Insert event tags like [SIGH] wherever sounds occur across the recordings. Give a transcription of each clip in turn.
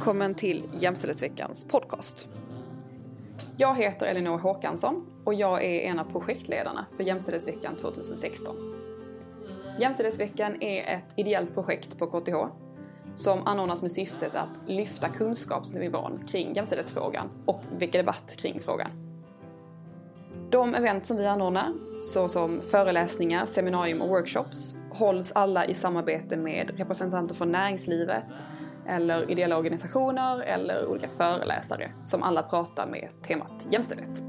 Välkommen till Jämställdhetsveckans podcast. Jag heter Elinor Håkansson och jag är en av projektledarna för Jämställdhetsveckan 2016. Jämställdhetsveckan är ett ideellt projekt på KTH som anordnas med syftet att lyfta kunskapsnivån kring jämställdhetsfrågan och väcka debatt kring frågan. De event som vi anordnar, såsom föreläsningar, seminarium och workshops, hålls alla i samarbete med representanter från näringslivet, eller ideella organisationer eller olika föreläsare som alla pratar med temat jämställdhet.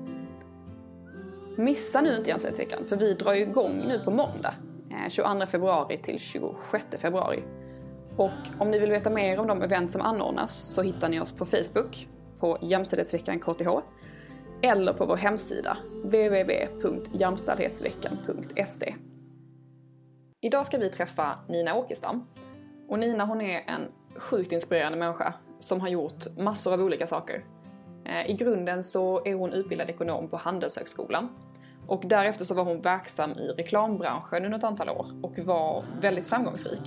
Missa nu inte Jämställdhetsveckan för vi drar igång nu på måndag eh, 22 februari till 26 februari. Och om ni vill veta mer om de event som anordnas så hittar ni oss på Facebook på Jämställdhetsveckan KTH eller på vår hemsida www.jamställdhetsveckan.se. Idag ska vi träffa Nina Åkestam. Och Nina hon är en sjukt inspirerande människa som har gjort massor av olika saker. Eh, I grunden så är hon utbildad ekonom på Handelshögskolan och därefter så var hon verksam i reklambranschen under ett antal år och var väldigt framgångsrik.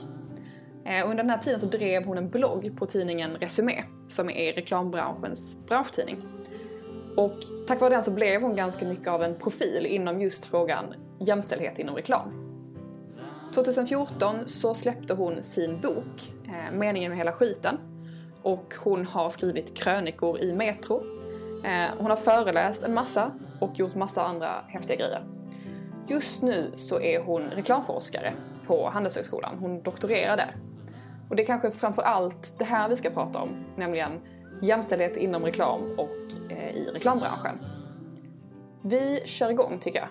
Eh, under den här tiden så drev hon en blogg på tidningen Resumé som är reklambranschens branschtidning. Och tack vare den så blev hon ganska mycket av en profil inom just frågan jämställdhet inom reklam. 2014 så släppte hon sin bok eh, Meningen med hela skiten och hon har skrivit krönikor i Metro. Eh, hon har föreläst en massa och gjort massa andra häftiga grejer. Just nu så är hon reklamforskare på Handelshögskolan. Hon doktorerar där. Och det är kanske framför allt det här vi ska prata om, nämligen jämställdhet inom reklam och eh, i reklambranschen. Vi kör igång tycker jag.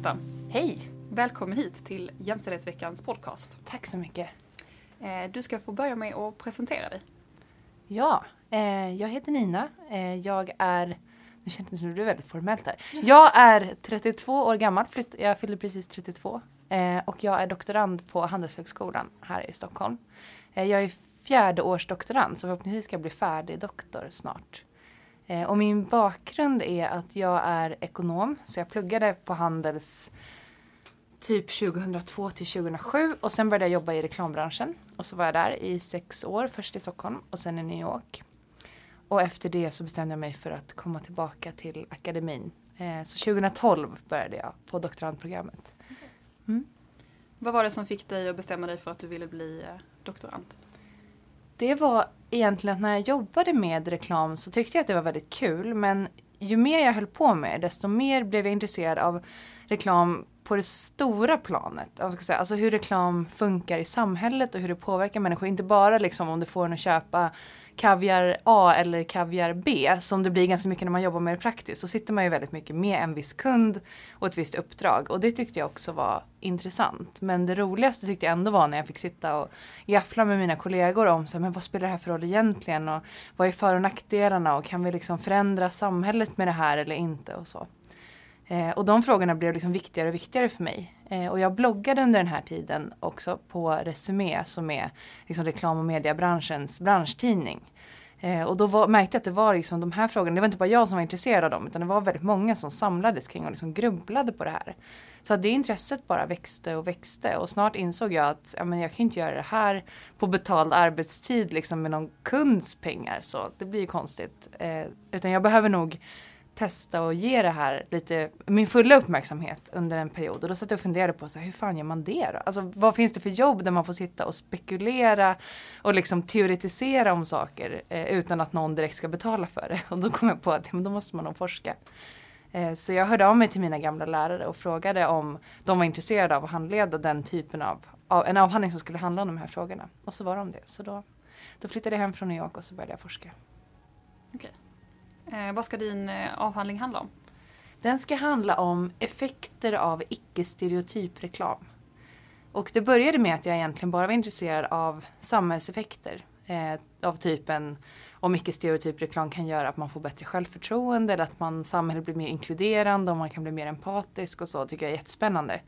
Åkestam! Hej! Välkommen hit till Jämställdhetsveckans podcast. Tack så mycket. Eh, du ska få börja med att presentera dig. Ja, eh, jag heter Nina. Eh, jag är, nu att det väldigt formellt här. Jag är 32 år gammal, jag fyllde precis 32. Och jag är doktorand på Handelshögskolan här i Stockholm. Jag är fjärde års doktorand så förhoppningsvis ska jag bli färdig doktor snart. Och min bakgrund är att jag är ekonom så jag pluggade på Handels typ 2002 till 2007 och sen började jag jobba i reklambranschen och så var jag där i sex år, först i Stockholm och sen i New York. Och efter det så bestämde jag mig för att komma tillbaka till akademin. Eh, så 2012 började jag på doktorandprogrammet. Mm. Vad var det som fick dig att bestämma dig för att du ville bli eh, doktorand? Det var egentligen att när jag jobbade med reklam så tyckte jag att det var väldigt kul men ju mer jag höll på med desto mer blev jag intresserad av reklam på det stora planet. Ska säga. Alltså hur reklam funkar i samhället och hur det påverkar människor. Inte bara liksom om det får en att köpa kaviar A eller kaviar B som det blir ganska mycket när man jobbar med det praktiskt. Så sitter man ju väldigt mycket med en viss kund och ett visst uppdrag och det tyckte jag också var intressant. Men det roligaste tyckte jag ändå var när jag fick sitta och gaffla med mina kollegor om så här, men vad spelar det här för roll egentligen och vad är för och nackdelarna och kan vi liksom förändra samhället med det här eller inte och så. Eh, och de frågorna blev liksom viktigare och viktigare för mig. Eh, och jag bloggade under den här tiden också på Resumé som är liksom reklam och mediebranschens branschtidning. Eh, och då var, märkte jag att det var liksom de här frågorna, det var inte bara jag som var intresserad av dem utan det var väldigt många som samlades kring och liksom grubblade på det här. Så det intresset bara växte och växte och snart insåg jag att ja, men jag kan inte göra det här på betald arbetstid liksom med någon kunds pengar så det blir ju konstigt. Eh, utan jag behöver nog testa och ge det här lite, min fulla uppmärksamhet under en period. Och då satt jag och funderade på så här, hur fan gör man det då? Alltså vad finns det för jobb där man får sitta och spekulera och liksom teoretisera om saker eh, utan att någon direkt ska betala för det? Och då kom jag på att ja, men då måste man nog forska. Eh, så jag hörde av mig till mina gamla lärare och frågade om de var intresserade av att handleda den typen av, av en avhandling som skulle handla om de här frågorna. Och så var de det. Så då, då flyttade jag hem från New York och så började jag forska. Okay. Eh, vad ska din eh, avhandling handla om? Den ska handla om effekter av icke-stereotyp reklam. Och det började med att jag egentligen bara var intresserad av samhällseffekter. Eh, av typen om icke-stereotyp reklam kan göra att man får bättre självförtroende eller att man, samhället blir mer inkluderande och man kan bli mer empatisk och så tycker jag är jättespännande.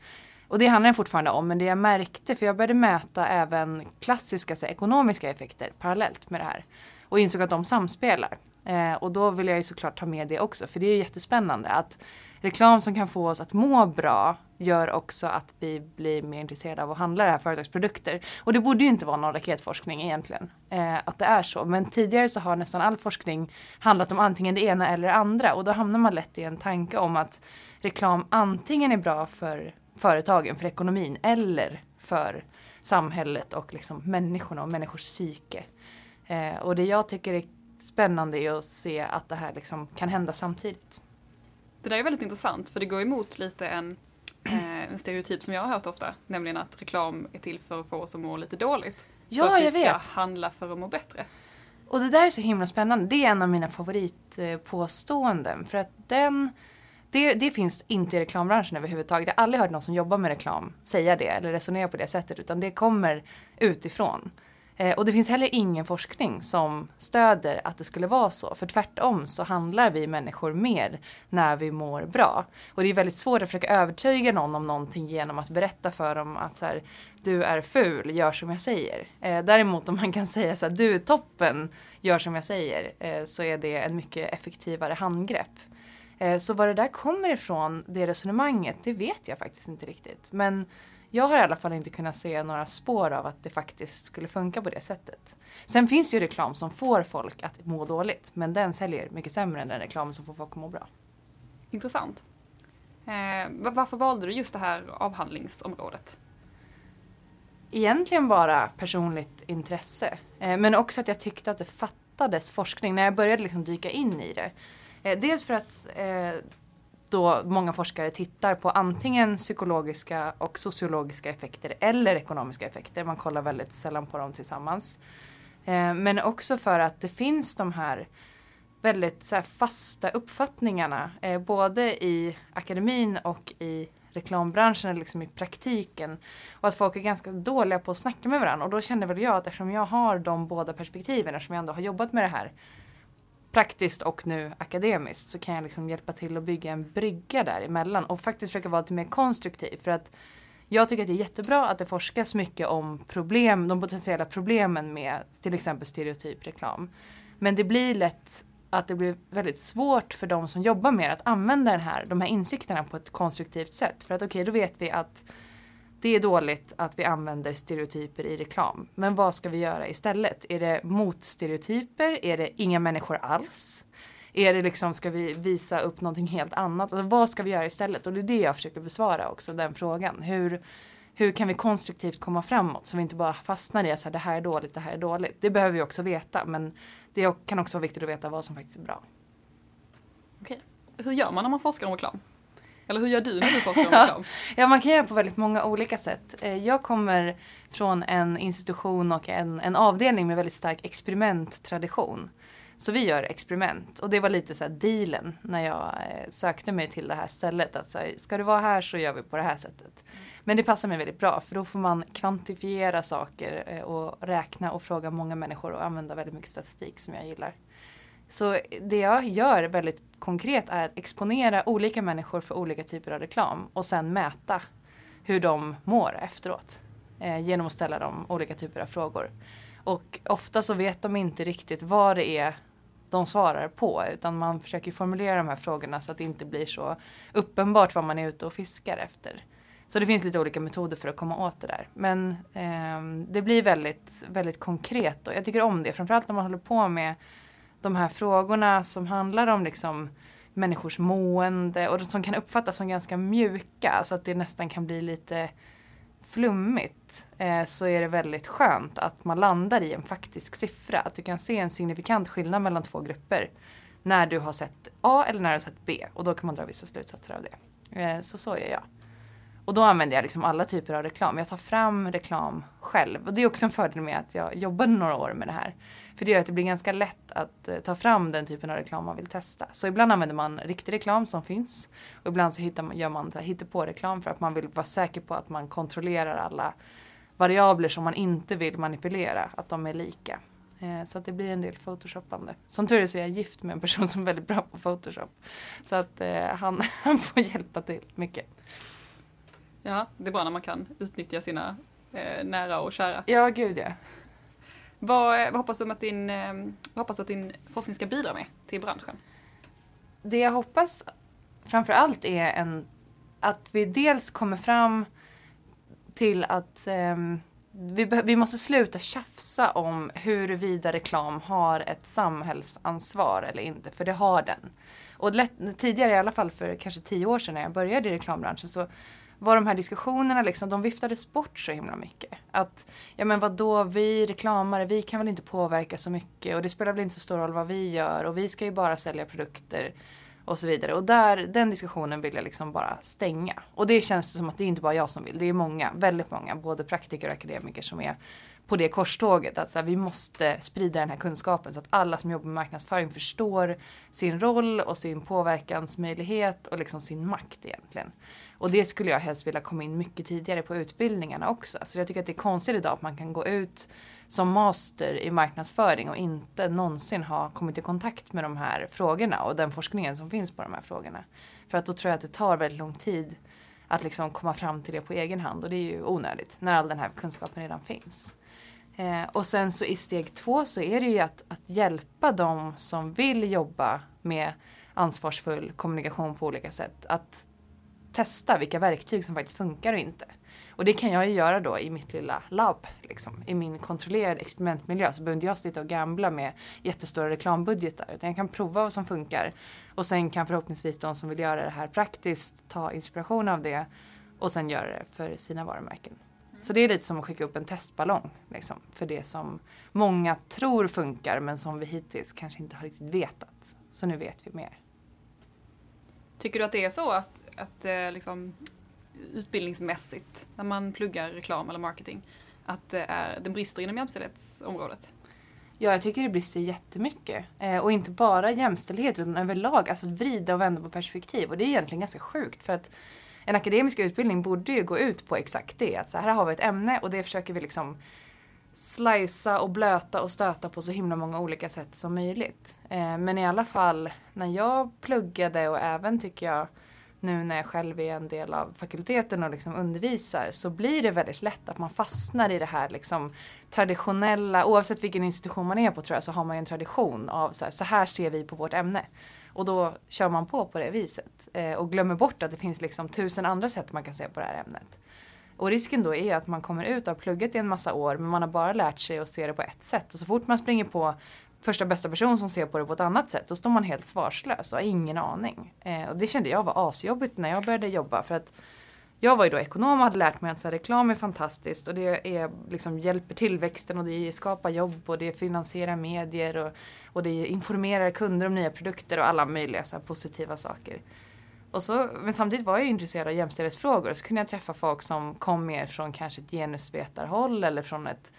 Och det handlar fortfarande om, men det jag märkte, för jag började mäta även klassiska så, ekonomiska effekter parallellt med det här och insåg att de samspelar. Eh, och då vill jag ju såklart ta med det också för det är jättespännande att reklam som kan få oss att må bra gör också att vi blir mer intresserade av att handla det här företagsprodukter. Och det borde ju inte vara någon raketforskning egentligen, eh, att det är så. Men tidigare så har nästan all forskning handlat om antingen det ena eller det andra och då hamnar man lätt i en tanke om att reklam antingen är bra för företagen, för ekonomin eller för samhället och liksom människorna och människors psyke. Eh, och det jag tycker är spännande är att se att det här liksom kan hända samtidigt. Det där är väldigt intressant för det går emot lite en, eh, en stereotyp som jag har hört ofta, nämligen att reklam är till för att få oss att må lite dåligt. Ja, så att vi jag ska vet. handla för att må bättre. Och det där är så himla spännande. Det är en av mina favoritpåståenden. För att den, det, det finns inte i reklambranschen överhuvudtaget. Jag har aldrig hört någon som jobbar med reklam säga det eller resonera på det sättet. Utan det kommer utifrån. Eh, och det finns heller ingen forskning som stöder att det skulle vara så. För tvärtom så handlar vi människor mer när vi mår bra. Och det är väldigt svårt att försöka övertyga någon om någonting genom att berätta för dem att så här, du är ful, gör som jag säger. Eh, däremot om man kan säga så här, du är toppen, gör som jag säger. Eh, så är det en mycket effektivare handgrepp. Eh, så var det där kommer ifrån, det resonemanget, det vet jag faktiskt inte riktigt. Men jag har i alla fall inte kunnat se några spår av att det faktiskt skulle funka på det sättet. Sen finns det ju reklam som får folk att må dåligt, men den säljer mycket sämre än den reklam som får folk att må bra. Intressant. Eh, va- varför valde du just det här avhandlingsområdet? Egentligen bara personligt intresse, eh, men också att jag tyckte att det fattades forskning när jag började liksom dyka in i det. Eh, dels för att eh, då många forskare tittar på antingen psykologiska och sociologiska effekter eller ekonomiska effekter. Man kollar väldigt sällan på dem tillsammans. Eh, men också för att det finns de här väldigt så här, fasta uppfattningarna eh, både i akademin och i reklambranschen eller liksom i praktiken. Och att folk är ganska dåliga på att snacka med varandra. Och då kände väl jag att eftersom jag har de båda perspektiven, eftersom jag ändå har jobbat med det här praktiskt och nu akademiskt så kan jag liksom hjälpa till att bygga en brygga däremellan och faktiskt försöka vara lite mer konstruktiv. För att jag tycker att det är jättebra att det forskas mycket om problem, de potentiella problemen med till exempel stereotyp reklam. Men det blir lätt att det blir väldigt svårt för de som jobbar med det att använda den här, de här insikterna på ett konstruktivt sätt. För att okej, då vet vi att det är dåligt att vi använder stereotyper i reklam. Men vad ska vi göra istället? Är det motstereotyper? Är det inga människor alls? Är det liksom, ska vi visa upp någonting helt annat? Alltså, vad ska vi göra istället? Och det är det jag försöker besvara också, den frågan. Hur, hur kan vi konstruktivt komma framåt så vi inte bara fastnar i att det här är dåligt, det här är dåligt. Det behöver vi också veta, men det kan också vara viktigt att veta vad som faktiskt är bra. Okej. Hur gör man när man forskar om reklam? Eller hur gör du när du forskar om reklam? Ja, man kan göra på väldigt många olika sätt. Eh, Jag kommer från en institution och en, en avdelning med väldigt stark experimenttradition. Så vi gör experiment och det var lite så här dealen när jag eh, sökte mig till det här stället. Att så här, ska du vara här så gör vi på det här sättet. Men det passar mig väldigt bra för då får man kvantifiera saker eh, och räkna och fråga många människor och använda väldigt mycket statistik som jag gillar. Så det jag gör väldigt konkret är att exponera olika människor för olika typer av reklam och sen mäta hur de mår efteråt. Eh, genom att ställa dem olika typer av frågor. Och ofta så vet de inte riktigt vad det är de svarar på utan man försöker formulera de här frågorna så att det inte blir så uppenbart vad man är ute och fiskar efter. Så det finns lite olika metoder för att komma åt det där. Men eh, det blir väldigt, väldigt konkret och jag tycker om det. Framförallt när man håller på med de här frågorna som handlar om liksom människors mående och som kan uppfattas som ganska mjuka så att det nästan kan bli lite flummigt eh, så är det väldigt skönt att man landar i en faktisk siffra. Att du kan se en signifikant skillnad mellan två grupper när du har sett A eller när du har sett B och då kan man dra vissa slutsatser av det. Eh, så så gör jag. Och då använder jag liksom alla typer av reklam. Jag tar fram reklam själv. Och det är också en fördel med att jag jobbade några år med det här. För det gör att det blir ganska lätt att eh, ta fram den typen av reklam man vill testa. Så ibland använder man riktig reklam som finns. Och ibland så hittar man, gör man hittepå-reklam för att man vill vara säker på att man kontrollerar alla variabler som man inte vill manipulera. Att de är lika. Eh, Så att det blir en del photoshoppande. Som tur är så är jag gift med en person som är väldigt bra på photoshop. Så att eh, han, [LAUGHS] han får hjälpa till mycket. Ja, det är bra när man kan utnyttja sina eh, nära och kära. Ja, gud ja. Vad, eh, vad, hoppas du att din, ehm, vad hoppas du att din forskning ska bidra med till branschen? Det jag hoppas framför allt är en, att vi dels kommer fram till att eh, vi, vi, måste sluta tjafsa om huruvida reklam har ett samhällsansvar eller inte, för det har den. Och lätt, tidigare, i alla fall för kanske tio år sedan när jag började i reklambranschen, så var de här diskussionerna liksom, de viftades bort så himla mycket. Att, ja men vadå, vi reklamare, vi kan väl inte påverka så mycket och det spelar väl inte så stor roll vad vi gör och vi ska ju bara sälja produkter och så vidare. Och där, den diskussionen vill jag liksom bara stänga. Och det känns som att det är inte bara jag som vill, det är många, väldigt många, både praktiker och akademiker som är på det korståget. Att så här, vi måste sprida den här kunskapen så att alla som jobbar med marknadsföring förstår sin roll och sin påverkansmöjlighet och liksom sin makt egentligen. Och det skulle jag helst vilja komma in mycket tidigare på utbildningarna också. Alltså jag tycker att det är konstigt idag att man kan gå ut som master i marknadsföring och inte någonsin ha kommit i kontakt med de här frågorna och den forskningen som finns på de här frågorna. För att då tror jag att det tar väldigt lång tid att liksom komma fram till det på egen hand och det är ju onödigt när all den här kunskapen redan finns. Eh, och sen så i steg två så är det ju att, att hjälpa de som vill jobba med ansvarsfull kommunikation på olika sätt. Att testa vilka verktyg som faktiskt funkar och inte. Och det kan jag ju göra då i mitt lilla labb. Liksom. I min kontrollerade experimentmiljö så behöver inte jag sitta och gambla med jättestora reklambudgetar. Utan jag kan prova vad som funkar. Och sen kan förhoppningsvis de som vill göra det här praktiskt ta inspiration av det. Och sen göra det för sina varumärken. Så det är lite som att skicka upp en testballong. Liksom, för det som många tror funkar men som vi hittills kanske inte har riktigt vetat. Så nu vet vi mer. Tycker du att det är så att, att eh, liksom, utbildningsmässigt när man pluggar reklam eller marketing att det, är, det brister inom jämställdhetsområdet? Ja, jag tycker det brister jättemycket. Eh, och inte bara jämställdhet utan överlag, alltså vrida och vända på perspektiv. Och det är egentligen ganska sjukt för att en akademisk utbildning borde ju gå ut på exakt det. Att så här har vi ett ämne och det försöker vi liksom slicea och blöta och stöta på så himla många olika sätt som möjligt. Eh, men i alla fall när jag pluggade och även tycker jag nu när jag själv är en del av fakulteten och liksom undervisar så blir det väldigt lätt att man fastnar i det här liksom traditionella, oavsett vilken institution man är på tror jag så har man ju en tradition av så här, så här ser vi på vårt ämne. Och då kör man på på det viset eh, och glömmer bort att det finns liksom tusen andra sätt man kan se på det här ämnet. Och risken då är att man kommer ut och har pluggat i en massa år men man har bara lärt sig att se det på ett sätt. Och så fort man springer på första bästa person som ser på det på ett annat sätt då står man helt svarslös och har ingen aning. Eh, och det kände jag var asjobbigt när jag började jobba för att jag var ju då ekonom och hade lärt mig att så här, reklam är fantastiskt och det är, liksom, hjälper tillväxten och det skapar jobb och det finansierar medier och, och det informerar kunder om nya produkter och alla möjliga så här, positiva saker. Och så, men samtidigt var jag intresserad av jämställdhetsfrågor så kunde jag träffa folk som kom mer från kanske ett genusvetarhåll eller från ett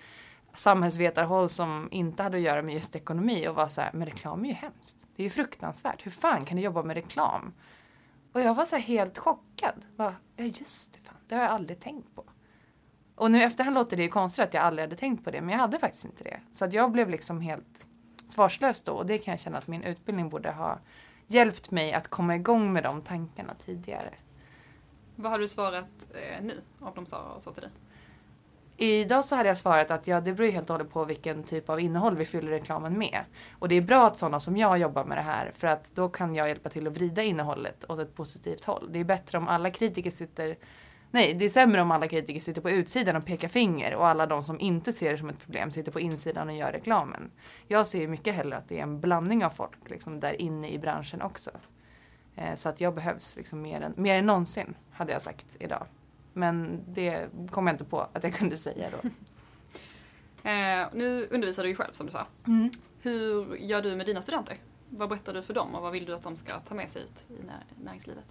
samhällsvetarhåll som inte hade att göra med just ekonomi och var så här, men reklam är ju hemskt. Det är ju fruktansvärt. Hur fan kan du jobba med reklam? Och jag var så helt chockad. Bara, ja just det, fan, det har jag aldrig tänkt på. Och nu efterhand låter det ju konstigt att jag aldrig hade tänkt på det, men jag hade faktiskt inte det. Så att jag blev liksom helt svarslös då och det kan jag känna att min utbildning borde ha hjälpt mig att komma igång med de tankarna tidigare. Vad har du svarat eh, nu, om de sa så till dig? Idag så hade jag svarat att ja, det beror helt och hållet på vilken typ av innehåll vi fyller reklamen med. Och det är bra att sådana som jag jobbar med det här för att då kan jag hjälpa till att vrida innehållet åt ett positivt håll. Det är bättre om alla kritiker sitter Nej, det är sämre om alla kritiker sitter på utsidan och pekar finger och alla de som inte ser det som ett problem sitter på insidan och gör reklamen. Jag ser ju mycket hellre att det är en blandning av folk liksom, där inne i branschen också. Eh, så att jag behövs liksom mer än, mer än någonsin, hade jag sagt idag. Men det kom jag inte på att jag kunde säga då. [LAUGHS] eh, nu undervisar du ju själv som du sa. Mm. Hur gör du med dina studenter? Vad berättar du för dem och vad vill du att de ska ta med sig ut i näringslivet?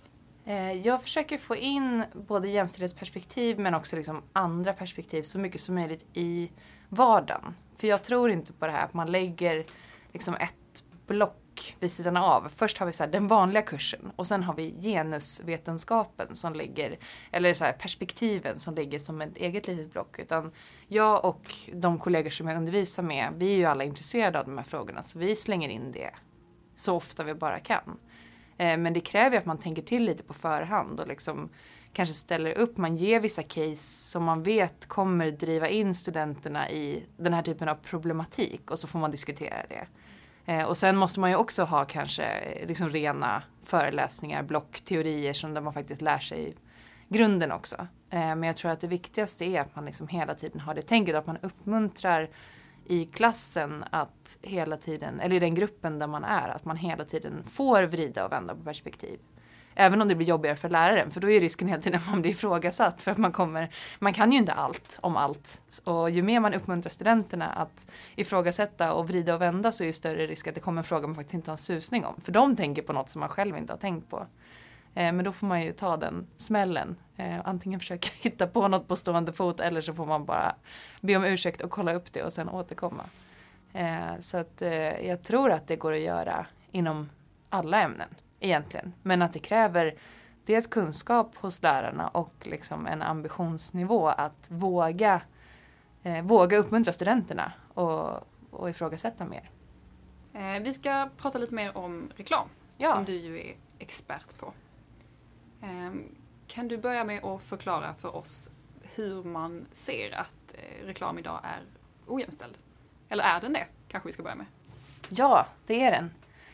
Eh, jag försöker få in både jämställdhetsperspektiv men också liksom andra perspektiv så mycket som möjligt i vardagen. För jag tror inte på det här att man lägger liksom ett block vid sidan av. Först har vi så den vanliga kursen och sen har vi genusvetenskapen som ligger, eller så perspektiven som ligger som ett eget litet block. Utan jag och de kollegor som jag undervisar med, vi är ju alla intresserade av de här frågorna så vi slänger in det så ofta vi bara kan. Eh, men det kräver att man tänker till lite på förhand och liksom kanske ställer upp, man ger vissa case som man vet kommer driva in studenterna i den här typen av problematik och så får man diskutera det. Eh, och sen måste man ju också ha kanske eh, liksom rena föreläsningar, block, teorier som där man faktiskt lär sig grunden också. Eh, men jag tror att det viktigaste är att man liksom hela tiden har det tänket, att man uppmuntrar i klassen att hela tiden, eller i den gruppen där man är, att man hela tiden får vrida och vända på perspektiv. Även om det blir jobbigare för läraren, för då är risken hela tiden att man blir ifrågasatt för att man kommer, man kan ju inte allt om allt. Och ju mer man uppmuntrar studenterna att ifrågasätta och vrida och vända så är det större risk att det kommer en fråga man faktiskt inte har en susning om. För de tänker på något som man själv inte har tänkt på. Eh, men då får man ju ta den smällen. Eh, antingen försöka [LAUGHS] hitta på något på stående fot eller så får man bara be om ursäkt och kolla upp det och sen återkomma. Eh, så att jag tror att det går att göra inom alla ämnen egentligen. Men att det kräver dels kunskap hos lärarna och liksom en ambitionsnivå att våga, eh, våga uppmuntra studenterna och, och ifrågasätta mer. Eh, vi ska prata lite mer om reklam ja. som du ju är expert på. Eh, kan du börja med att förklara för oss hur man ser att eh, reklam idag är ojämställd? Eller är den det? Kanske vi ska börja med. Ja, det är den.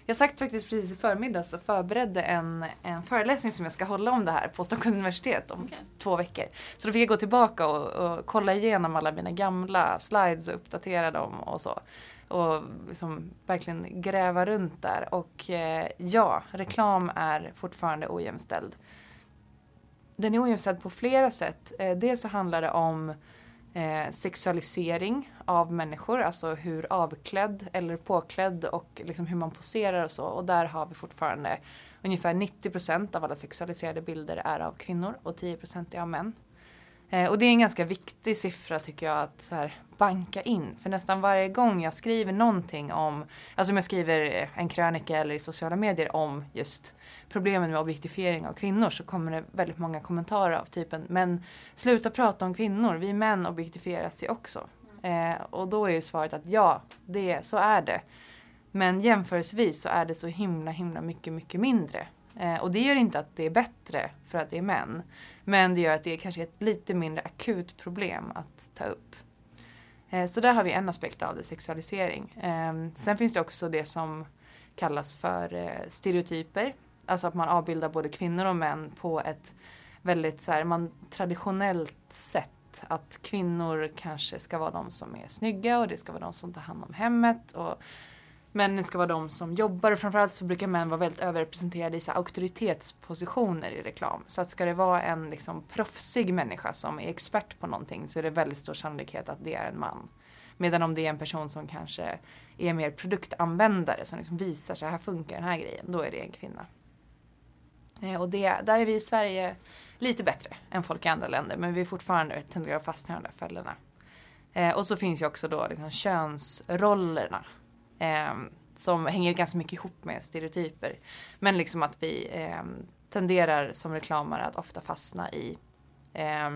Jag sagt faktiskt precis i förmiddags och förberedde en, en föreläsning som jag ska hålla om det här på Stockholms universitet om okay. två veckor. Så då fick jag gå tillbaka och, och, kolla igenom alla mina gamla slides och uppdatera dem och så. Och liksom verkligen gräva runt där. Och eh, ja, reklam är fortfarande ojämställd. Den är ojämställd på flera sätt. Eh, dels så handlar det om eh, sexualisering av människor, alltså hur avklädd eller påklädd och liksom hur man poserar och så. Och där har vi fortfarande ungefär 90 procent av alla sexualiserade bilder är av kvinnor och 10 procent är av män. Eh, och det är en ganska viktig siffra tycker jag att så här, banka in. För nästan varje gång jag skriver någonting om, alltså om jag skriver eh, en krönika eller i sociala medier om just problemen med objektifiering av kvinnor så kommer det väldigt många kommentarer av typen men sluta prata om kvinnor, vi män objektifieras ju också. Eh, och då är ju svaret att ja, det, så är det. Men jämförelsevis så är det så himla himla mycket mycket mindre. Eh, och det gör inte att det är bättre för att det är män. Men det gör att det är kanske ett lite mindre akut problem att ta upp. Eh, så där har vi en aspekt av det, sexualisering. Ehm, sen finns det också det som kallas för eh, stereotyper. Alltså att man avbildar både kvinnor och män på ett väldigt så här, man, traditionellt sätt. Att kvinnor kanske ska vara de som är snygga och det ska vara de som tar hand om hemmet. Och männen ska vara de som jobbar och framförallt så brukar män vara väldigt överrepresenterade i så auktoritetspositioner i reklam. Så att ska det vara en liksom proffsig människa som är expert på någonting så är det väldigt stor sannolikhet att det är en man. Medan om det är en person som kanske är mer produktanvändare som liksom visar så här funkar den här grejen, då är det en kvinna. Eh, och det, där är vi i Sverige lite bättre än folk i andra länder men vi är fortfarande tenderar att fastna i de där fällorna. Eh, och så finns ju också då liksom könsrollerna Eh, som hänger ganska mycket ihop med stereotyper. Men liksom att vi eh, tenderar som reklamare att ofta fastna i, eh,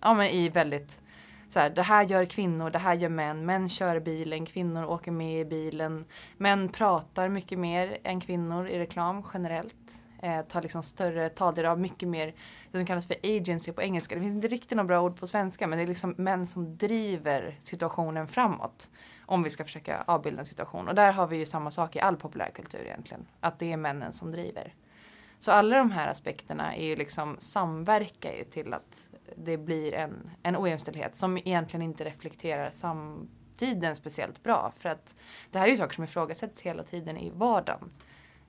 ja, men i väldigt så här, det här gör kvinnor, det här gör män. Män kör bilen, kvinnor åker med i bilen. Män pratar mycket mer än kvinnor i reklam generellt. Eh, tar liksom större taldel av mycket mer det som kallas för agency på engelska. Det finns inte riktigt några bra ord på svenska men det är liksom män som driver situationen framåt. Om vi ska försöka avbilda en situation. Och där har vi ju samma sak i all populärkultur egentligen. Att det är männen som driver. Så alla de här aspekterna är ju liksom samverkar ju till att det blir en, en ojämställdhet som egentligen inte reflekterar samtiden speciellt bra. För att det här är ju saker som ifrågasätts hela tiden i vardagen.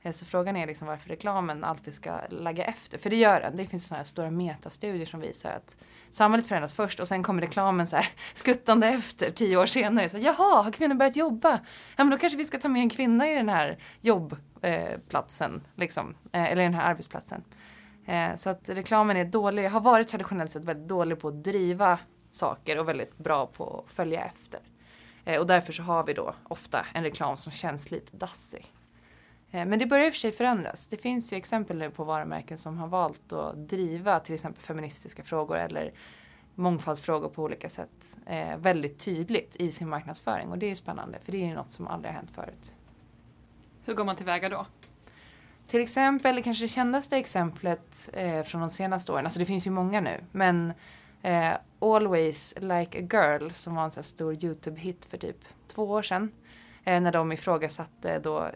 Eh, så frågan är liksom varför reklamen alltid ska lägga efter. För det gör den. Det finns sådana här stora metastudier som visar att samhället förändras först och sen kommer reklamen så här [LAUGHS] skuttande efter tio år senare. Så, Jaha, har kvinnor börjat jobba? Ja men då kanske vi ska ta med en kvinna i den här jobbplatsen. Eh, liksom, eh, eller den här arbetsplatsen. Eh, så att reklamen är dålig, har varit traditionellt sett väldigt dålig på att driva saker och väldigt bra på att följa efter. Eh, och därför så har vi då ofta en reklam som känns lite dassig. Eh, men det börjar i och för sig förändras. Det finns ju exempel nu på varumärken som har valt att driva till exempel feministiska frågor eller mångfaldsfrågor på olika sätt eh, väldigt tydligt i sin marknadsföring och det är ju spännande för det är ju något som aldrig har hänt förut. Hur går man tillväga då? till exempel, det kanske det kändaste exemplet eh, från de senaste åren, alltså det finns ju många nu, men eh, Always Like a Girl som var en sån stor YouTube-hit för typ två år sedan. Eh, när de ifrågasatte då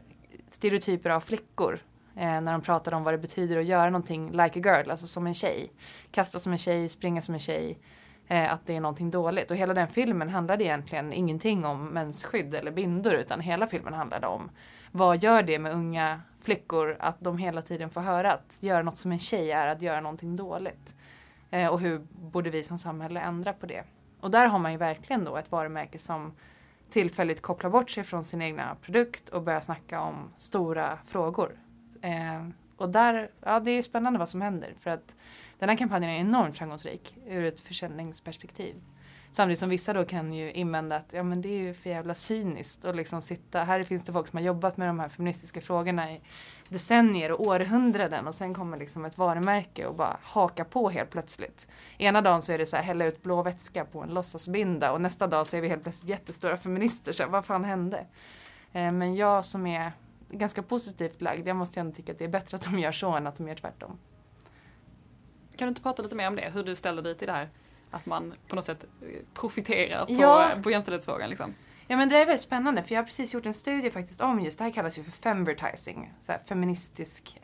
stereotyper av flickor. Eh, när de pratade om vad det betyder att göra någonting like a girl, alltså som en tjej. Kasta som en tjej, springa som en tjej. Eh, att det är någonting dåligt. Och hela den filmen handlade egentligen ingenting om mensskydd eller bindor utan hela filmen handlade om vad gör det med unga flickor att de hela tiden får höra att göra något som en tjej är att göra någonting dåligt. Eh, och hur borde vi som samhälle ändra på det? Och där har man ju verkligen då ett varumärke som tillfälligt kopplar bort sig från sin egna produkt och börjar snacka om stora frågor. Eh, och där, ja det är spännande vad som händer för att den här kampanjen är enormt framgångsrik ur ett försäljningsperspektiv. Samtidigt som vissa då kan ju invända att ja men det är ju för jävla cyniskt och liksom sitta, här finns det folk som har jobbat med de här feministiska frågorna i decennier och århundraden och sen kommer liksom ett varumärke och bara haka på helt plötsligt. Ena dagen så är det så här hälla ut blå vätska på en låtsasbinda och nästa dag så är vi helt plötsligt jättestora feminister. Så vad fan hände? Eh, men jag som är ganska positivt lagd, jag måste ändå tycka att det är bättre att de gör så än att de gör tvärtom. Kan du inte prata lite mer om det? Hur du ställer dig till det här? Att man på något sätt eh, profiterar på, Ja. på jämställdhetsfrågan liksom. Ja men det är väldigt spännande för jag har precis gjort en studie faktiskt om just det här kallas ju för femvertising, så här feministisk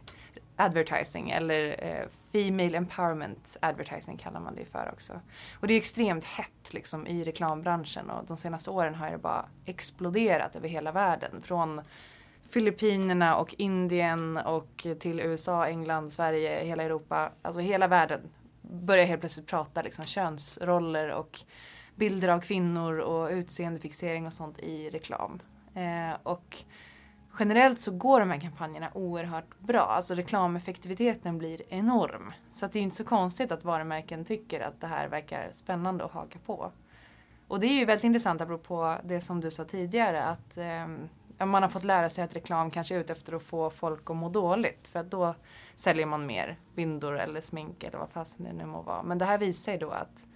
advertising eller eh, female empowerment advertising kallar man det för också. Och det är extremt hett liksom i reklambranschen och de senaste åren har det bara exploderat över hela världen. Från Filippinerna och Indien och till USA, England, Sverige, hela Europa, alltså hela världen börjar helt plötsligt prata liksom könsroller och bilder av kvinnor och utseendefixering och sånt i reklam. Eh, och generellt så går de här kampanjerna oerhört bra. Alltså reklameffektiviteten blir enorm. Så att det är inte så konstigt att varumärken tycker att det här verkar spännande att haka på. Och det är ju väldigt intressant apropå det som du sa tidigare att eh, man har fått lära sig att reklam kanske är ute efter att få folk att må dåligt för att då säljer man mer bindor eller smink eller vad fasen det nu må vara. Men det här visar ju då att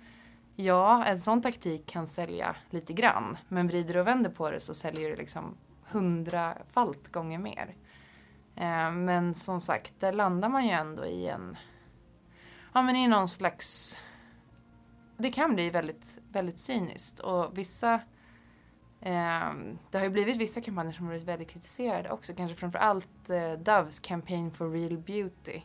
ja, en sån taktik kan sälja lite grann men vrider och vänder på det så säljer det liksom hundrafalt gånger mer. Eh, men som sagt, där landar man ju ändå i en ja men i någon slags det kan bli väldigt, väldigt cyniskt och vissa eh, det har ju blivit vissa kampanjer som har blivit väldigt kritiserade också, kanske framförallt eh, Doves Campaign for Real Beauty.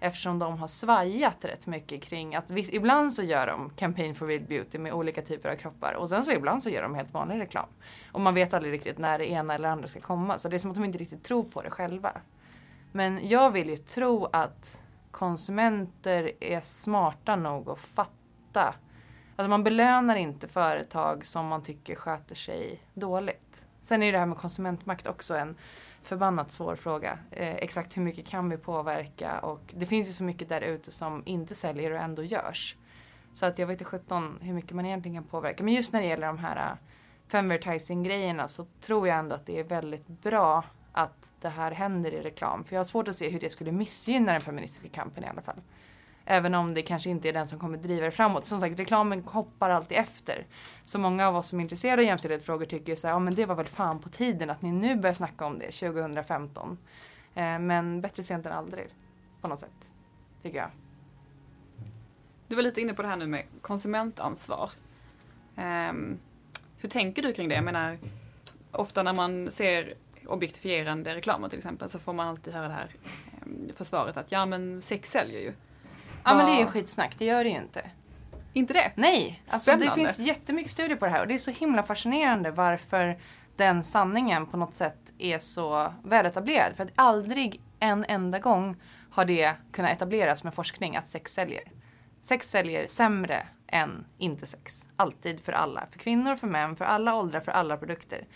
Eftersom de har svajat rätt mycket kring att visst, ibland så gör de Campaign for Real Beauty med olika typer av kroppar och sen så ibland så gör de helt vanlig reklam. Och man vet aldrig riktigt när det ena eller andra ska komma så det är som att de inte riktigt tror på det själva. Men jag vill ju tro att konsumenter är smarta nog att fatta Alltså man belönar inte företag som man tycker sköter sig dåligt. Sen är det här med konsumentmakt också en förbannat svår fråga. Eh, exakt hur mycket kan vi påverka och det finns ju så mycket där ute som inte säljer och ändå görs. Så att jag vet inte sjutton hur mycket man egentligen kan påverka. Men just när det gäller de här eh, femvertising grejerna så tror jag ändå att det är väldigt bra att det här händer i reklam. För jag har svårt att se hur det skulle missgynna den feministiska kampen i alla fall. Även om det kanske inte är den som kommer driva det framåt. Som sagt, reklamen hoppar alltid efter. Så många av oss som är intresserade av jämställdhetsfrågor tycker så här, ja men det var väl fan på tiden att ni nu börjar snacka om det 2015. Eh, men bättre sent än aldrig. På något sätt. Tycker jag. Du var lite inne på det här nu med konsumentansvar. Um, hur tänker du kring det? Jag menar, ofta när man ser objektifierande reklamer till exempel så får man alltid höra det här ehm, försvaret att ja men sex säljer ju. Ja men det är ju skitsnack, det gör det ju inte. Inte det? Nej, alltså det Spännande. finns jättemycket studier på det här och det är så himla fascinerande varför den sanningen på något sätt är så väletablerad. För att aldrig en enda gång har det kunnat etableras med forskning att sex säljer. Sex säljer sämre än inte sex. Alltid för alla. För kvinnor, för män, för alla åldrar, för alla produkter.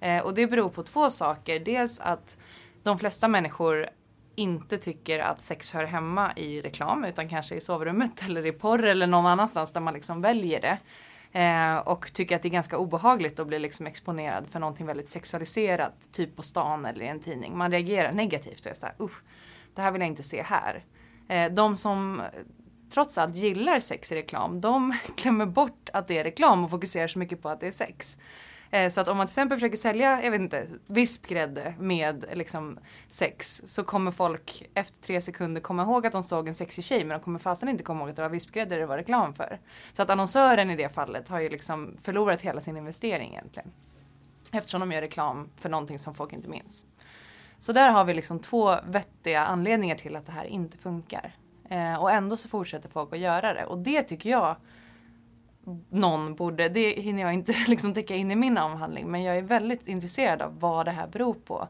Eh, och det beror på två saker. Dels att de flesta människor inte tycker att sex hör hemma i reklam utan kanske i sovrummet eller i porr eller någon annanstans där man liksom väljer det. Eh, och tycker att det är ganska obehagligt att bli liksom exponerad för någonting väldigt sexualiserat, typ på stan eller i en tidning. Man reagerar negativt och är såhär, usch, det här vill jag inte se här. Eh, de som trots allt gillar sex i reklam, de [LAUGHS] glömmer bort att det är reklam och fokuserar så mycket på att det är sex. Eh, så att om man till exempel försöker sälja, jag vet inte, vispgrädde med liksom sex så kommer folk efter tre sekunder komma ihåg att de såg en sexig tjej men de kommer fasen inte komma ihåg att det var vispgrädde det var reklam för. Så att annonsören i det fallet har ju liksom förlorat hela sin investering egentligen. Eftersom de gör reklam för någonting som folk inte minns. Så där har vi liksom två vettiga anledningar till att det här inte funkar. Eh, och ändå så fortsätter folk att göra det och det tycker jag någon borde, det hinner jag inte [LAUGHS] liksom täcka in i min avhandling men jag är väldigt intresserad av vad det här beror på.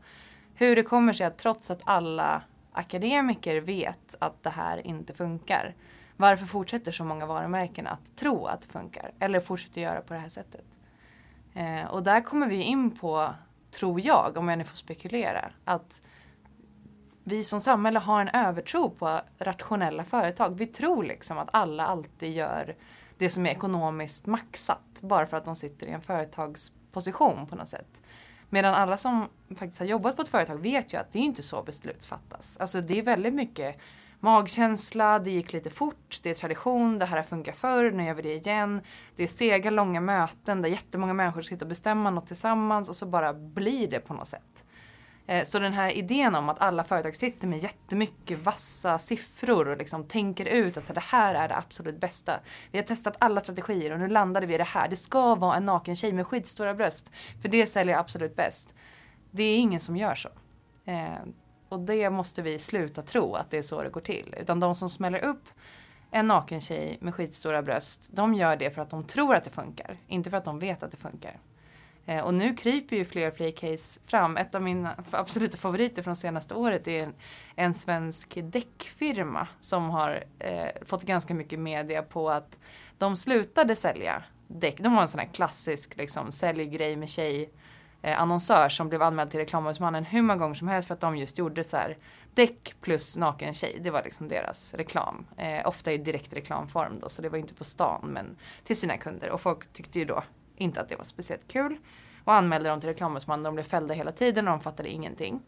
Hur det kommer sig att trots att alla akademiker vet att det här inte funkar varför fortsätter så många varumärken att tro att det funkar eller fortsätter göra på det här sättet? Eh, och där kommer vi in på, tror jag, om jag nu får spekulera, att vi som samhälle har en övertro på rationella företag. Vi tror liksom att alla alltid gör det som är ekonomiskt maxat bara för att de sitter i en företagsposition på något sätt. Medan alla som faktiskt har jobbat på ett företag vet ju att det är inte så beslut fattas. Alltså det är väldigt mycket magkänsla, det gick lite fort, det är tradition, det här har funkat förr, nu gör vi det igen. Det är sega, långa möten där jättemånga människor sitter och bestämmer något tillsammans och så bara blir det på något sätt. Eh, så den här idén om att alla företag sitter med jättemycket vassa siffror och liksom tänker ut att det här är det absolut bästa. Vi har testat alla strategier och nu landade vi i det här. Det ska vara en naken tjej med skitstora bröst. För det säljer absolut bäst. Det är ingen som gör så. Eh, och det måste vi sluta tro att det är så det går till. Utan de som smäller upp en naken tjej med skitstora bröst, de gör det för att de tror att det funkar. Inte för att de vet att det funkar. Eh, och nu kryper ju fler och fler case fram. Ett av mina absoluta favoriter från senaste året är en, en svensk däckfirma som har eh, fått ganska mycket media på att de slutade sälja däck. De var en sån här klassisk liksom, säljgrej med tjej eh, annonsör som blev anmäld till reklamombudsmannen hur många gånger som helst för att de just gjorde så här däck plus naken tjej. Det var liksom deras reklam. Eh, ofta i direkt reklamform då så det var inte på stan men till sina kunder och folk tyckte ju då inte att det var speciellt kul. Och anmälde dem till reklamombudsmannen. De blev fällda hela tiden och de fattade ingenting.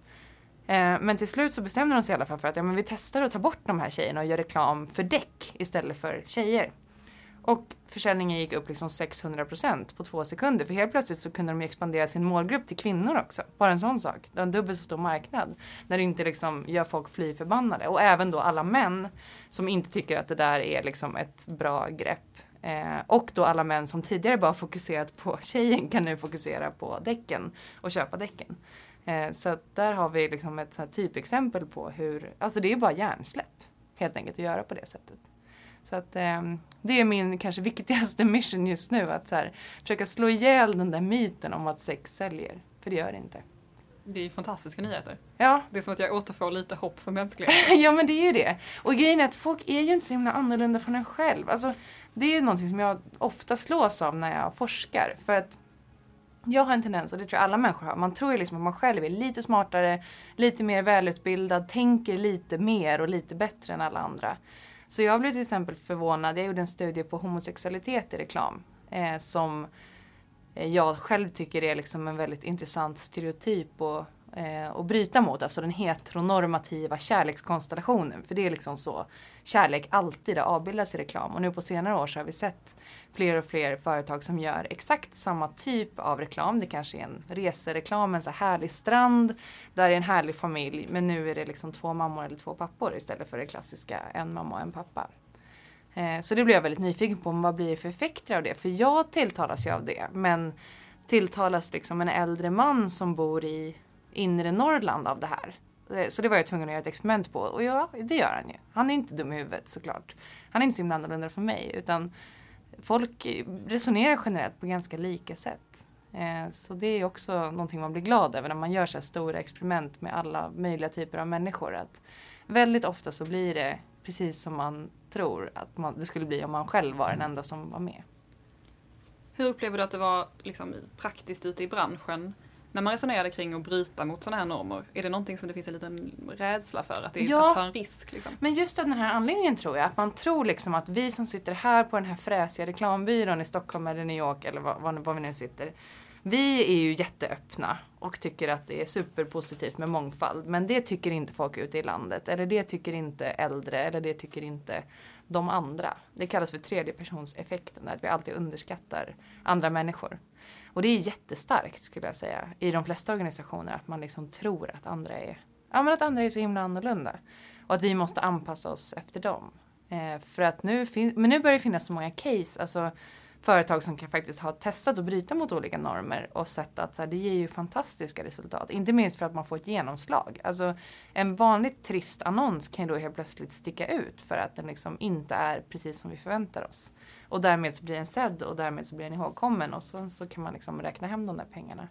Eh, men till slut så bestämde de sig i alla fall för att ja, men vi testar att ta bort de här tjejerna och gör reklam för däck istället för tjejer. Och försäljningen gick upp liksom 600% på två sekunder. För helt plötsligt så kunde de expandera sin målgrupp till kvinnor också. Bara en sån sak. Det var en dubbelt så stor marknad. När det inte liksom gör folk fly förbannade. Och även då alla män som inte tycker att det där är liksom ett bra grepp. Eh, och då alla män som tidigare bara fokuserat på [LAUGHS] tjejen kan nu fokusera på däcken och köpa däcken. Eh, så där har vi liksom ett sånt typexempel på hur, alltså det är bara hjärnsläpp helt enkelt att göra på det sättet. Så att eh, det är min kanske viktigaste [LAUGHS] mission just nu att så här, försöka slå ihjäl den där myten om att sex säljer. För det gör det inte. Det är ju fantastiska nyheter. Ja. Det är som att jag återfår lite hopp för mänskligheten. [LAUGHS] ja men det är ju det. Och grejen är att folk är ju inte så himla annorlunda från en själv. Alltså, det är någonting som jag ofta slås av när jag forskar. För att jag har en tendens, och det tror jag alla människor har, man tror ju liksom att man själv är lite smartare, lite mer välutbildad, tänker lite mer och lite bättre än alla andra. Så jag blev till exempel förvånad, jag gjorde en studie på homosexualitet i reklam. Eh, som eh, jag själv tycker är liksom en väldigt intressant stereotyp och eh, bryta mot, alltså den heteronormativa kärlekskonstellationen. För det är liksom så kärlek alltid avbildas i reklam. Och nu på senare år så har vi sett fler och fler företag som gör exakt samma typ av reklam. Det kanske är en resereklam, en så härlig strand, där är en härlig familj. Men nu är det liksom två mammor eller två pappor istället för det klassiska en mamma och en pappa. Eh, så det blev jag väldigt nyfiken på, vad blir det för effekter av det? För jag tilltalas ju av det, men tilltalas liksom en äldre man som bor i inre Norrland av det här. Eh, så det var jag tvungen att göra ett experiment på. Och ja, det gör han ju. Han är inte dum i huvudet såklart. Han är inte så himla annorlunda från mig. Utan folk resonerar generellt på ganska lika sätt. Eh, så det är också någonting man blir glad över när man gör så här stora experiment med alla möjliga typer av människor. Att väldigt ofta så blir det precis som man tror att man, det skulle bli om man själv var den enda som var med. Hur upplever du att det var liksom, praktiskt ute i branschen? När man resonerade kring att bryta mot sådana här normer, är det någonting som det finns en liten rädsla för? Att det ja, att ta en risk? Liksom? Men just av den här anledningen tror jag, att man tror liksom att vi som sitter här på den här fräsiga reklambyrån i Stockholm eller New York eller var, var vi nu sitter. Vi är ju jätteöppna och tycker att det är superpositivt med mångfald. Men det tycker inte folk ute i landet. Eller det tycker inte äldre. Eller det tycker inte de andra. Det kallas för tredjepersonseffekten. Att vi alltid underskattar andra människor. Och det är jättestarkt skulle jag säga i de flesta organisationer att man liksom tror att andra är, ja, men att andra är så himla annorlunda. Och att vi måste anpassa oss efter dem. Eh, för att nu finns, men nu börjar det finnas så många case, alltså företag som kan faktiskt ha testat att bryta mot olika normer och sett att så här, det ger ju fantastiska resultat. Inte minst för att man får ett genomslag. Alltså en vanligt trist annons kan ju då helt plötsligt sticka ut för att den liksom inte är precis som vi förväntar oss. Och därmed så blir den sedd och därmed så blir den ihågkommen och sen så kan man liksom räkna hem de där pengarna.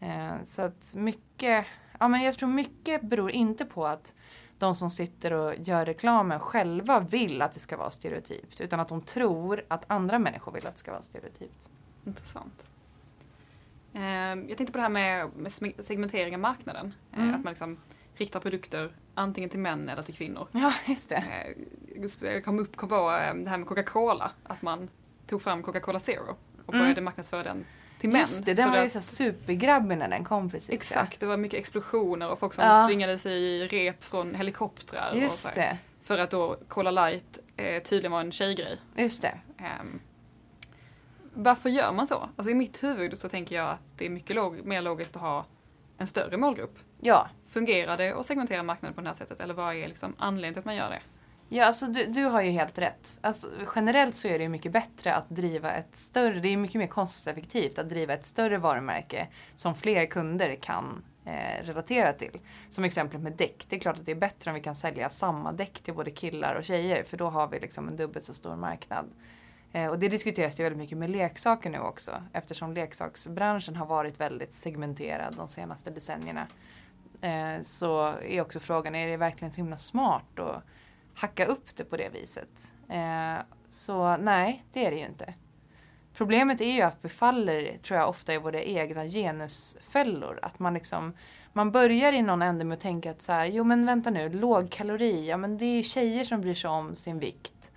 Eh, så att mycket, ja men jag tror mycket beror inte på att de som sitter och gör reklamen själva vill att det ska vara stereotypt. Utan att de tror att andra människor vill att det ska vara stereotypt. Intressant. Eh, jag tänkte på det här med, segmentering av marknaden. Eh, mm. Att man liksom riktar produkter antingen till män eller till kvinnor. Ja, just det. Eh, jag kom upp kom på det här med Coca-Cola. Att man tog fram Coca-Cola Zero och började mm. marknadsföra den till män. Just det, den var ju så supergrabbig när den kom precis. Exakt, ja. det var mycket explosioner och folk som ja. svingade sig i rep från helikoptrar. Just och så det. För att då Cola Light eh, tydligen var en tjejgrej. Just det. Um, varför gör man så? Alltså i mitt huvud så tänker jag att det är mycket log mer logiskt att ha en större målgrupp. Ja. Fungerar det att segmentera marknaden på det här sättet eller vad är liksom anledningen till att man gör det? Ja, alltså du, du har ju helt rätt. Alltså, generellt så är det ju mycket bättre att driva ett större, det är mycket mer kostnadseffektivt att driva ett större varumärke som fler kunder kan eh, relatera till. Som exemplet med däck. Det är klart att det är bättre om vi kan sälja samma däck till både killar och tjejer för då har vi liksom en dubbelt så stor marknad. Eh, och det diskuteras ju väldigt mycket med leksaker nu också eftersom leksaksbranschen har varit väldigt segmenterad de senaste decennierna. Eh, så är också frågan, är det verkligen så himla smart? Och, hacka upp det på det viset. Eh, så nej, det är det ju inte. Problemet är ju att vi faller, tror jag, ofta i våra egna genusfällor. Att man liksom, man börjar i någon ände med att tänka att så här, jo men vänta nu, lågkalori, ja men det är ju tjejer som bryr sig om sin vikt.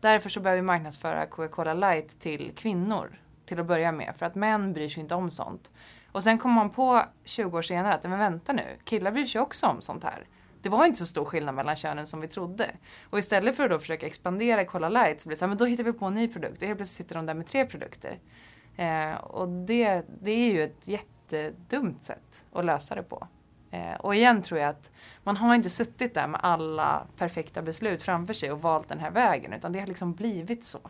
Därför så behöver vi marknadsföra Coca-Cola light till kvinnor till att börja med, för att män bryr sig inte om sånt. Och sen kommer man på 20 år senare att, men vänta nu, killar bryr sig också om sånt här det var inte så stor skillnad mellan könen som vi trodde. Och istället för att då försöka expandera Cola Light så blir det så här, men då hittar vi på en ny produkt och helt plötsligt sitter de där med tre produkter. Eh, och det, det är ju ett jättedumt sätt att lösa det på. Eh, och igen tror jag att man har inte suttit där med alla perfekta beslut framför sig och valt den här vägen utan det har liksom blivit så.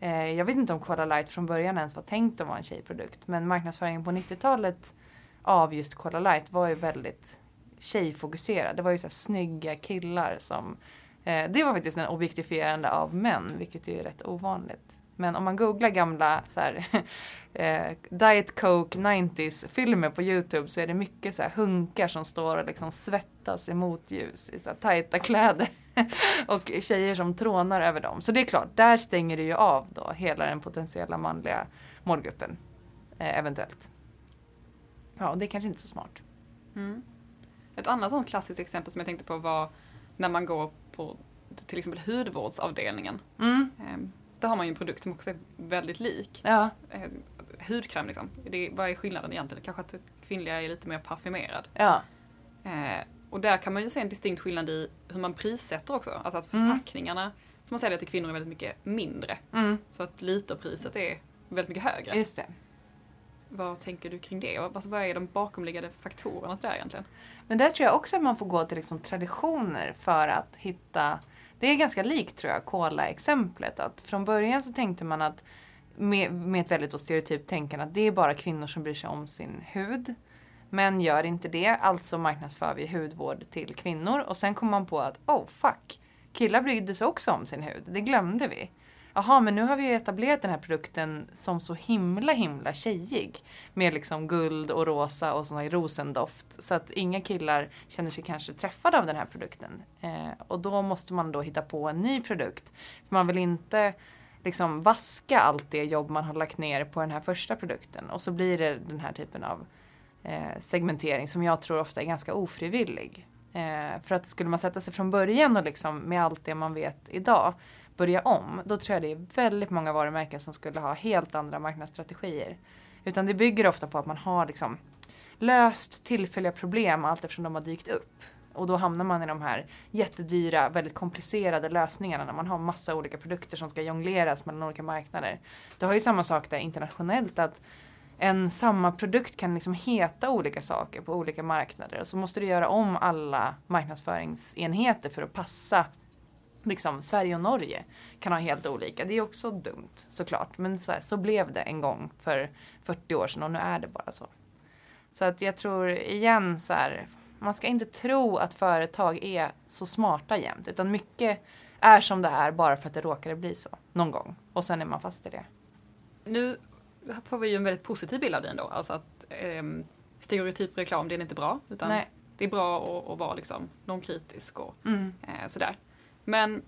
Eh, jag vet inte om Cola Light från början ens var tänkt att vara en tjejprodukt men marknadsföringen på 90-talet av just Cola Light var ju väldigt tjejfokuserad. Det var ju så här snygga killar som... Eh, det var faktiskt en objektifierande av män, vilket är rätt ovanligt. Men om man googlar gamla så här, [LAUGHS] eh, Diet Coke 90s filmer på Youtube så är det mycket så här hunkar som står och liksom svettas i motljus i så här tajta kläder. [LAUGHS] och tjejer som trånar över dem. Så det är klart, där stänger det ju av då hela den potentiella manliga målgruppen. Eh, eventuellt. Ja, det är kanske inte så smart. Mm. Ett annat sånt klassiskt exempel som jag tänkte på var när man går på till exempel hudvårdsavdelningen. Mm. Ehm, där har man ju en produkt som också är väldigt lik. Ja. Ehm, hudkräm liksom. Det, vad är skillnaden egentligen? Kanske att kvinnliga är lite mer parfymerad. Ja. Ehm, och där kan man ju se en distinkt skillnad i hur man prissätter också. Alltså att mm. förpackningarna mm. som man säljer till kvinnor är väldigt mycket mindre. Mm. Så att literpriset är väldigt mycket högre. Just det. Vad tänker du kring det? Alltså, vad är de bakomliggande faktorerna till det här egentligen? Men där tror jag också att man får gå till liksom traditioner för att hitta det är ganska likt tror jag, Cola-exemplet. Att från början så tänkte man att med, med ett väldigt stereotypt tänkande att det är bara kvinnor som bryr sig om sin hud. Män gör inte det, alltså marknadsför vi hudvård till kvinnor. Och sen kom man på att oh fuck, killar brydde sig också om sin hud. Det glömde vi jaha men nu har vi ju etablerat den här produkten som så himla himla tjejig. Med liksom guld och rosa och sån här rosendoft. Så att inga killar känner sig kanske träffade av den här produkten. Eh, och då måste man då hitta på en ny produkt. För man vill inte liksom vaska allt det jobb man har lagt ner på den här första produkten. Och så blir det den här typen av eh, segmentering som jag tror ofta är ganska ofrivillig. Eh, för att skulle man sätta sig från början och liksom med allt det man vet idag börja om, då tror jag det är väldigt många varumärken som skulle ha helt andra marknadsstrategier. Utan det bygger ofta på att man har liksom löst tillfälliga problem allt eftersom de har dykt upp. Och då hamnar man i de här jättedyra, väldigt komplicerade lösningarna när man har massa olika produkter som ska jongleras mellan olika marknader. Det har ju samma sak där internationellt att en samma produkt kan liksom heta olika saker på olika marknader och så måste du göra om alla marknadsföringsenheter för att passa liksom Sverige och Norge kan ha helt olika. Det är också dumt såklart. Men så, här, så blev det en gång för 40 år sedan och nu är det bara så. Så att jag tror igen så här, man ska inte tro att företag är så smarta jämt utan mycket är som det är bara för att det råkade bli så någon gång och sen är man fast i det. Nu får vi ju en väldigt positiv bild av dig ändå. Alltså att eh, stereotyp reklam, det är inte bra. Utan Nej. det är bra att, att vara liksom non-kritisk och Mm. eh, sådär. Men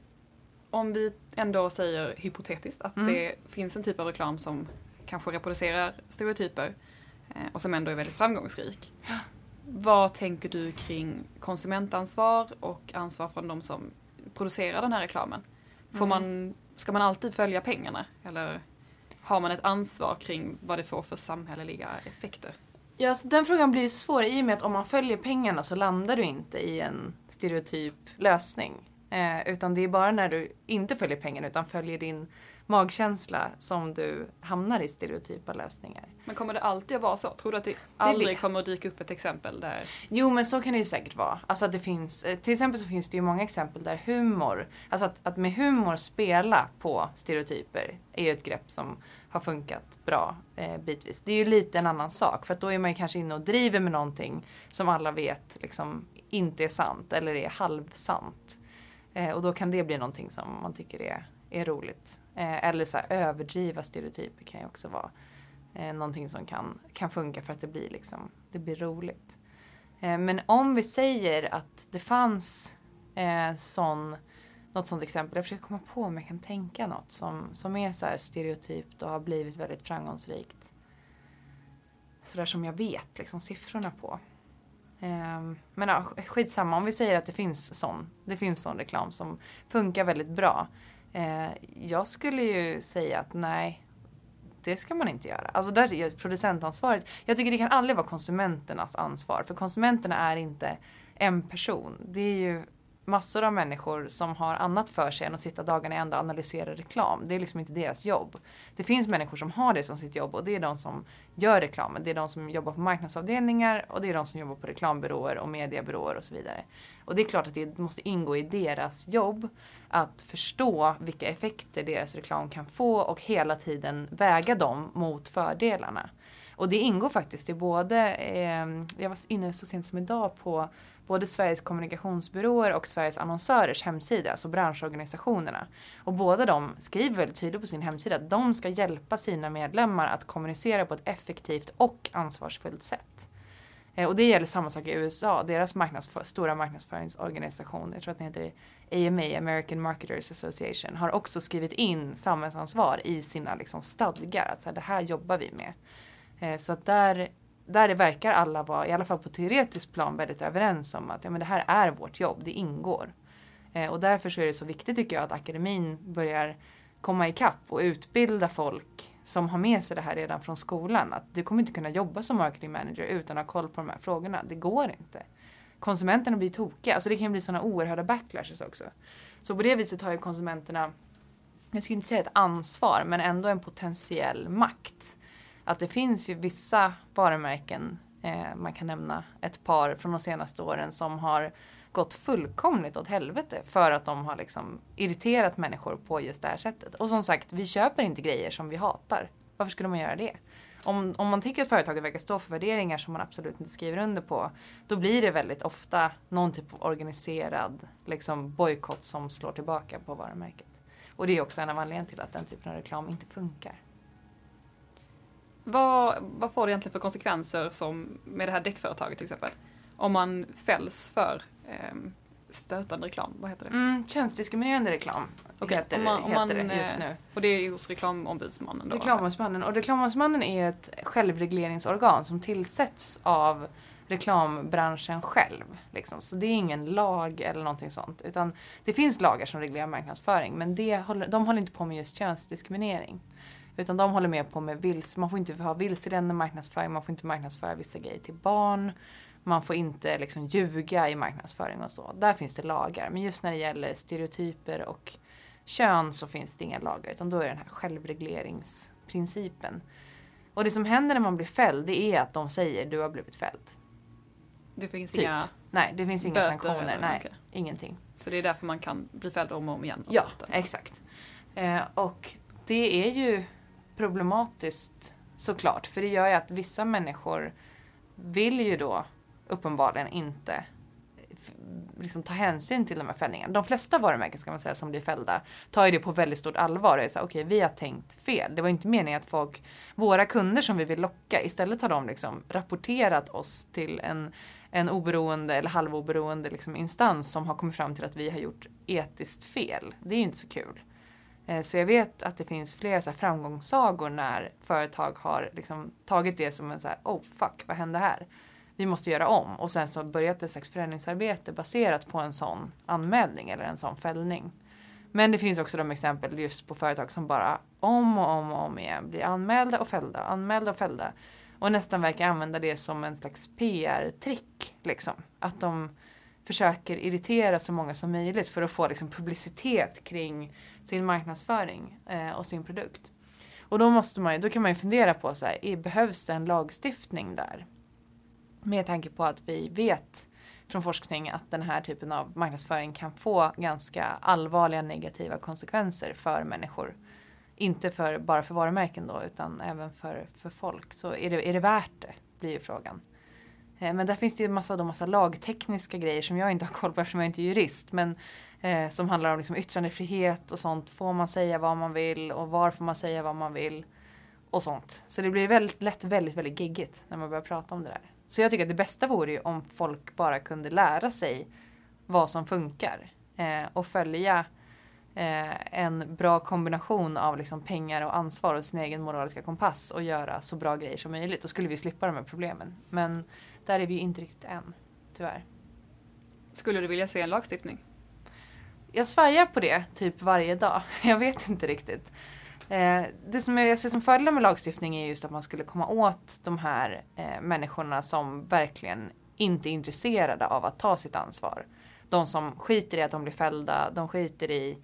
om vi ändå säger hypotetiskt att Mm. det finns en typ av reklam som kanske reproducerar stereotyper eh, och som ändå är väldigt framgångsrik. Vad tänker du kring konsumentansvar och ansvar från de som producerar den här reklamen? Får Mm. man, ska man alltid följa pengarna? Eller har man ett ansvar kring vad det får för samhälleliga effekter? Ja, så den frågan blir ju svår i och med att om man följer pengarna så landar du inte i en stereotyp lösning. Eh, utan det är bara när du inte följer pengarna utan följer din magkänsla som du hamnar i stereotypa lösningar. Men kommer det alltid att vara så? Tror du att det aldrig vet- kommer att dyka upp ett exempel där Jo men så kan det ju säkert vara. Alltså att det finns, eh, till exempel så finns det ju många exempel där humor, alltså att, att med humor spela på stereotyper är ju ett grepp som har funkat bra eh, bitvis. Det är ju lite en annan sak för att då är man ju kanske inne och driver med någonting som alla vet liksom inte är sant eller är halvsant. Eh, och då kan det bli någonting som man tycker är, är roligt. Eh, eller så här, överdriva stereotyper kan ju också vara eh, någonting som kan, kan funka för att det blir, liksom, det blir roligt. Eh, men om vi säger att det fanns eh, sån, något sånt exempel, jag försöker komma på om jag kan tänka något som, som är så här stereotypt och har blivit väldigt framgångsrikt. Sådär som jag vet liksom siffrorna på. Ehm, men ja, skitsamma, om vi säger att det finns sån, det finns sån reklam som funkar väldigt bra. Ehm, jag skulle ju säga att nej, det ska man inte göra. Alltså där är ju producentansvaret. Jag tycker det kan aldrig vara konsumenternas ansvar. För konsumenterna är inte en person. Det är ju massor av människor som har annat för sig än att sitta dagarna i ända och analysera reklam. Det är liksom inte deras jobb. Det finns människor som har det som sitt jobb och det är de som gör reklamen. Det är de som jobbar på marknadsavdelningar och det är de som jobbar på reklambyråer och mediebyråer och så vidare. Och det är klart att det måste ingå i deras jobb att förstå vilka effekter deras reklam kan få och hela tiden väga dem mot fördelarna. Och det ingår faktiskt i både, eh, jag var inne så sent som idag på både Sveriges kommunikationsbyråer och Sveriges annonsörers hemsida, alltså branschorganisationerna. Och båda de skriver väldigt tydligt på sin hemsida att de ska hjälpa sina medlemmar att kommunicera på ett effektivt och ansvarsfullt sätt. Eh, och det gäller samma sak i USA. Deras marknadsför, stora marknadsföringsorganisation, jag tror att den heter AMA, American Marketers Association, har också skrivit in samhällsansvar i sina liksom, stadgar. Att så här, det här jobbar vi med. Eh, så att där, där det verkar alla vara, i alla fall på teoretiskt plan, väldigt överens om att ja, men det här är vårt jobb, det ingår. Eh, Och därför så är det så viktigt tycker jag att akademin börjar komma ikapp och utbilda folk som har med sig det här redan från skolan. Att du kommer inte kunna jobba som marketing manager utan att ha koll på de här frågorna. Det går inte. Konsumenterna blir tokiga. Alltså det kan bli sådana oerhörda backlashes också. Så på det viset har ju konsumenterna, jag skulle inte säga ett ansvar, men ändå en potentiell makt. Att det finns ju vissa varumärken, eh, man kan nämna ett par från de senaste åren som har gått fullkomligt åt helvete för att de har liksom irriterat människor på just det här sättet. Och som sagt, vi köper inte grejer som vi hatar. Varför skulle man göra det? Om, om man tycker att företaget verkar stå för värderingar som man absolut inte skriver under på, då blir det väldigt ofta någon typ av organiserad liksom, bojkott som slår tillbaka på varumärket. Och det är också en av anledningarna till att den typen av reklam inte funkar. Vad, vad får det egentligen för konsekvenser som med det här däckföretaget till exempel? Om man fälls för ehm, stötande reklam, vad heter det? Mm, könsdiskriminerande reklam Okej, heter, om man- om man, heter det just eh, nu. Och det är hos reklamombudsmannen då? Reklamombudsmannen. Och Reklamombudsmannen är ett självregleringsorgan som tillsätts av reklambranschen själv. Liksom. Så det är ingen lag eller någonting sånt. Utan det finns lagar som reglerar marknadsföring men det håller, de håller inte på med just könsdiskriminering. Utan de håller med på med vils, man får inte ha vilseledande marknadsföring, man får inte marknadsföra vissa grejer till barn. Man får inte liksom ljuga i marknadsföring och så. Där finns det lagar. Men just när det gäller stereotyper och kön så finns det inga lagar. Utan då är det den här självregleringsprincipen. Och det som händer när man blir fälld det är att de säger du har blivit fälld. Det finns Typ. inga... Nej, det finns inga Böter sanktioner. Nej, okej. ingenting. Så det är därför man kan bli fälld om och om igen. Ja, exakt. Eh, och det är ju problematiskt såklart. För det gör ju att vissa människor vill ju då uppenbarligen inte liksom ta hänsyn till de här fällningarna. De flesta varumärken ska man säga som blir fällda tar ju det på väldigt stort allvar. och är så här, okej vi har tänkt fel. Det var inte meningen att folk, våra kunder som vi vill locka, istället har de liksom rapporterat oss till en en oberoende eller halvoberoende liksom instans som har kommit fram till att vi har gjort etiskt fel. Det är ju inte så kul. Eh, så jag vet att det finns flera så här framgångssagor när företag har liksom tagit det som en så här, oh fuck, vad hände här? Vi måste göra om och sen så börjat ett slags förändringsarbete baserat på en sån anmälning eller en sån fällning. Men det finns också de exempel just på företag som bara om och om och om igen blir anmälda och fällda, anmälda och fällda. Och nästan verkar använda det som en slags PR-trick. Liksom. Att de försöker irritera så många som möjligt för att få liksom, publicitet kring sin marknadsföring eh, och sin produkt. Och då, måste man, då kan man ju fundera på så här, behövs det en lagstiftning där? Med tanke på att vi vet från forskning att den här typen av marknadsföring kan få ganska allvarliga negativa konsekvenser för människor. Inte för, bara för varumärken då utan även för, för folk. Så är det, är det värt det? Blir ju frågan. Eh, men där finns det ju massa, då massa lagtekniska grejer som jag inte har koll på eftersom jag inte är jurist. Men eh, som handlar om liksom yttrandefrihet och sånt. Får man säga vad man vill och var får man säga vad man vill? Och sånt. Så det blir väldigt lätt väldigt, väldigt geggigt när man börjar prata om det där. Så jag tycker att det bästa vore ju om folk bara kunde lära sig vad som funkar. Eh, och följa eh, en bra kombination av liksom pengar och ansvar och sin egen moraliska kompass och göra så bra grejer som möjligt. Då skulle vi slippa de här problemen. Men där är vi ju inte riktigt än, tyvärr. Skulle du vilja se en lagstiftning? Jag svajar på det typ varje dag. [LAUGHS] Jag vet inte riktigt. Eh, det som jag ser som fördelar med lagstiftning är just att man skulle komma åt de här eh, människorna som verkligen inte är intresserade av att ta sitt ansvar. De som skiter i att de blir fällda, de skiter i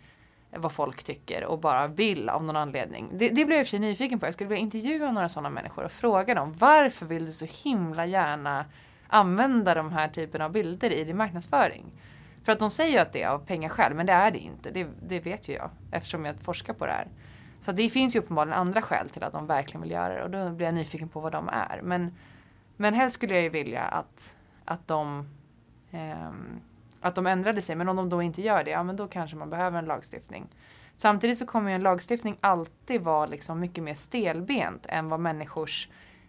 vad folk tycker och bara vill av någon anledning. Det, det blev jag i och för sig nyfiken på. Jag skulle vilja intervjua några sådana människor och fråga dem varför vill du så himla gärna använda de här typen av bilder i din marknadsföring? För att de säger ju att det är av pengaskäl, men det är det inte. Det, det vet ju jag eftersom jag forskar på det här. Så det finns ju uppenbarligen andra skäl till att de verkligen vill göra det och då blir jag nyfiken på vad de är. Men, men helst skulle jag ju vilja att, att, de, ehm, att de ändrade sig. Men om de då inte gör det, ja men då kanske man behöver en lagstiftning. Samtidigt så kommer ju en lagstiftning alltid vara liksom mycket mer stelbent än vad människors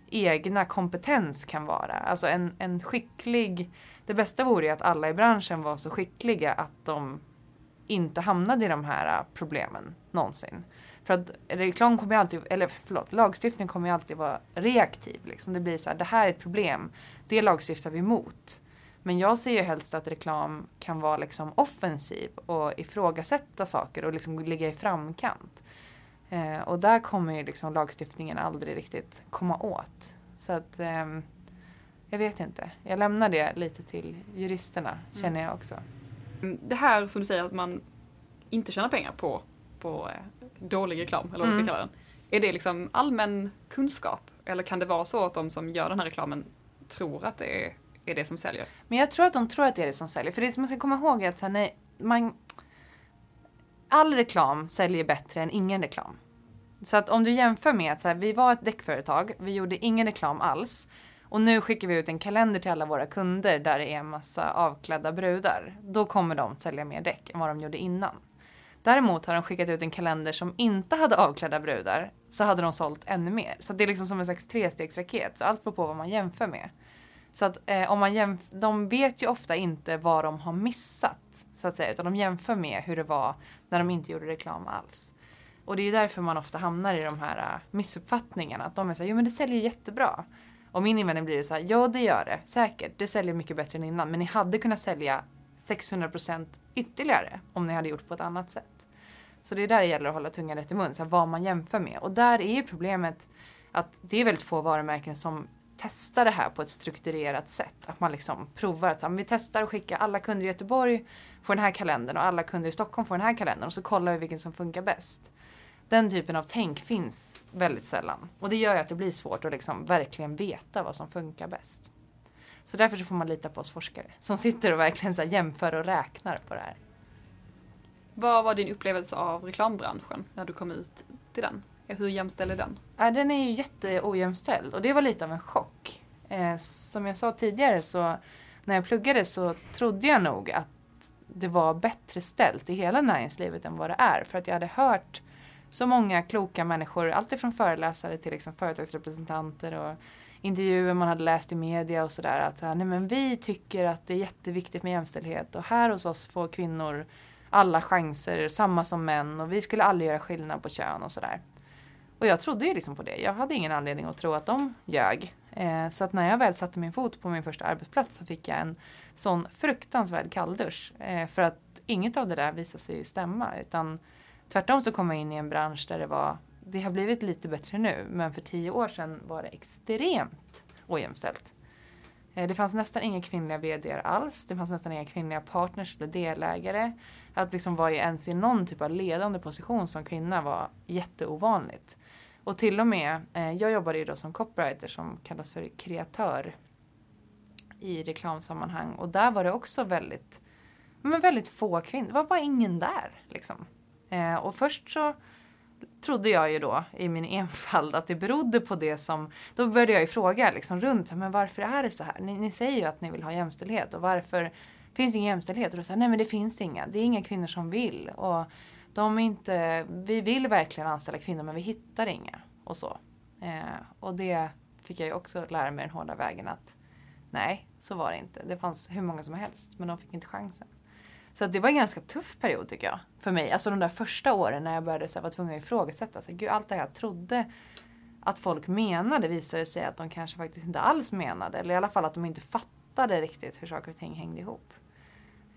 egna kompetens kan vara. Alltså en, en skicklig det bästa vore ju att alla i branschen var så skickliga att de inte hamnade i de här äh, problemen någonsin. För att reklam kommer ju alltid, eller förlåt, lagstiftning kommer ju alltid vara reaktiv. Liksom. Det blir så här, det här är ett problem, det lagstiftar vi emot. Men jag ser ju helst att reklam kan vara liksom offensiv och ifrågasätta saker och liksom ligga i framkant. Eh, och där kommer ju liksom lagstiftningen aldrig riktigt komma åt. Så att Eh, jag vet inte. Jag lämnar det lite till juristerna känner jag också. Mm, Det här som du säger att man inte tjänar pengar på, på eh, dålig reklam, eller vad man ska Mm. kalla den. Är det liksom allmän kunskap? Eller kan det vara så att de som gör den här reklamen tror att det är, är det som säljer? Men jag tror att de tror att det är det som säljer. För det som man ska komma ihåg är att så här, nej, man, all reklam säljer bättre än ingen reklam. Så att om du jämför med att så här, vi var ett däckföretag, vi gjorde ingen reklam alls. Och nu skickar vi ut en kalender till alla våra kunder där det är en massa avklädda brudar. Då kommer de sälja mer däck än vad de gjorde innan. Däremot har de skickat ut en kalender som inte hade avklädda brudar så hade de sålt ännu mer. Så det är liksom som en slags trestegsraket. Så allt beror på vad man jämför med. Så att eh, om man jämf- de vet ju ofta inte vad de har missat så att säga. Utan de jämför med hur det var när de inte gjorde reklam alls. Och det är ju därför man ofta hamnar i de här eh, missuppfattningarna. Att de är såhär, jo men det säljer ju jättebra. Och min invändning blir så här, ja det gör det säkert. Det säljer mycket bättre än innan. Men ni hade kunnat sälja 600% ytterligare om ni hade gjort på ett annat sätt. Så det är där det gäller att hålla tungan rätt i mun, så här, vad man jämför med. Och där är ju problemet att det är väldigt få varumärken som testar det här på ett strukturerat sätt. Att man liksom provar att så här, vi testar att skicka alla kunder i Göteborg får den här kalendern och alla kunder i Stockholm får den här kalendern och så kollar vi vilken som funkar bäst. Den typen av tänk finns väldigt sällan. Och det gör ju att det blir svårt att liksom verkligen veta vad som funkar bäst. Så därför så får man lita på oss forskare som sitter och verkligen så jämför och räknar på det här. Vad var din upplevelse av reklambranschen när du kom ut till den? Hur jämställd är den? Ja, den är ju jätteojämställd och det var lite av en chock. Eh, som jag sa tidigare så när jag pluggade så trodde jag nog att det var bättre ställt i hela näringslivet än vad det är. För att jag hade hört så många kloka människor, alltifrån föreläsare till liksom företagsrepresentanter och intervjuer man hade läst i media och sådär. Att nej men vi tycker att det är jätteviktigt med jämställdhet och här hos oss får kvinnor alla chanser, samma som män och vi skulle aldrig göra skillnad på kön och sådär. Och jag trodde ju liksom på det. Jag hade ingen anledning att tro att de ljög. Eh, så att när jag väl satte min fot på min första arbetsplats så fick jag en sån fruktansvärd kalldusch. Eh, för att inget av det där visade sig ju stämma. Utan tvärtom så kom jag in i en bransch där det var, det har blivit lite bättre nu, men för tio år sedan var det extremt ojämställt. Eh, det fanns nästan inga kvinnliga VD alls. Det fanns nästan inga kvinnliga partners eller delägare. Att liksom vara ens i någon typ av ledande position som kvinna var jätteovanligt. Och till och med, eh, jag jobbade ju då som copywriter som kallas för kreatör i reklamsammanhang och där var det också väldigt, men väldigt få kvinnor. Det var bara ingen där liksom. Eh, och först så trodde jag ju då i min enfald att det berodde på det som, då började jag ju fråga liksom runt, men varför är det så här? Ni, ni säger ju att ni vill ha jämställdhet och varför finns det ingen jämställdhet? Och då sa nej men det finns inga, det är inga kvinnor som vill. Och de är inte, vi vill verkligen anställa kvinnor men vi hittar inga och så. Eh, och det fick jag ju också lära mig den hårda vägen att nej, så var det inte. Det fanns hur många som helst men de fick inte chansen. Så det var en ganska tuff period tycker jag. För mig. Alltså de där första åren när jag började så här, vara tvungen att ifrågasätta. Så, gud, allt det jag trodde att folk menade visade sig att de kanske faktiskt inte alls menade. Eller i alla fall att de inte fattade riktigt hur saker och ting hängde ihop.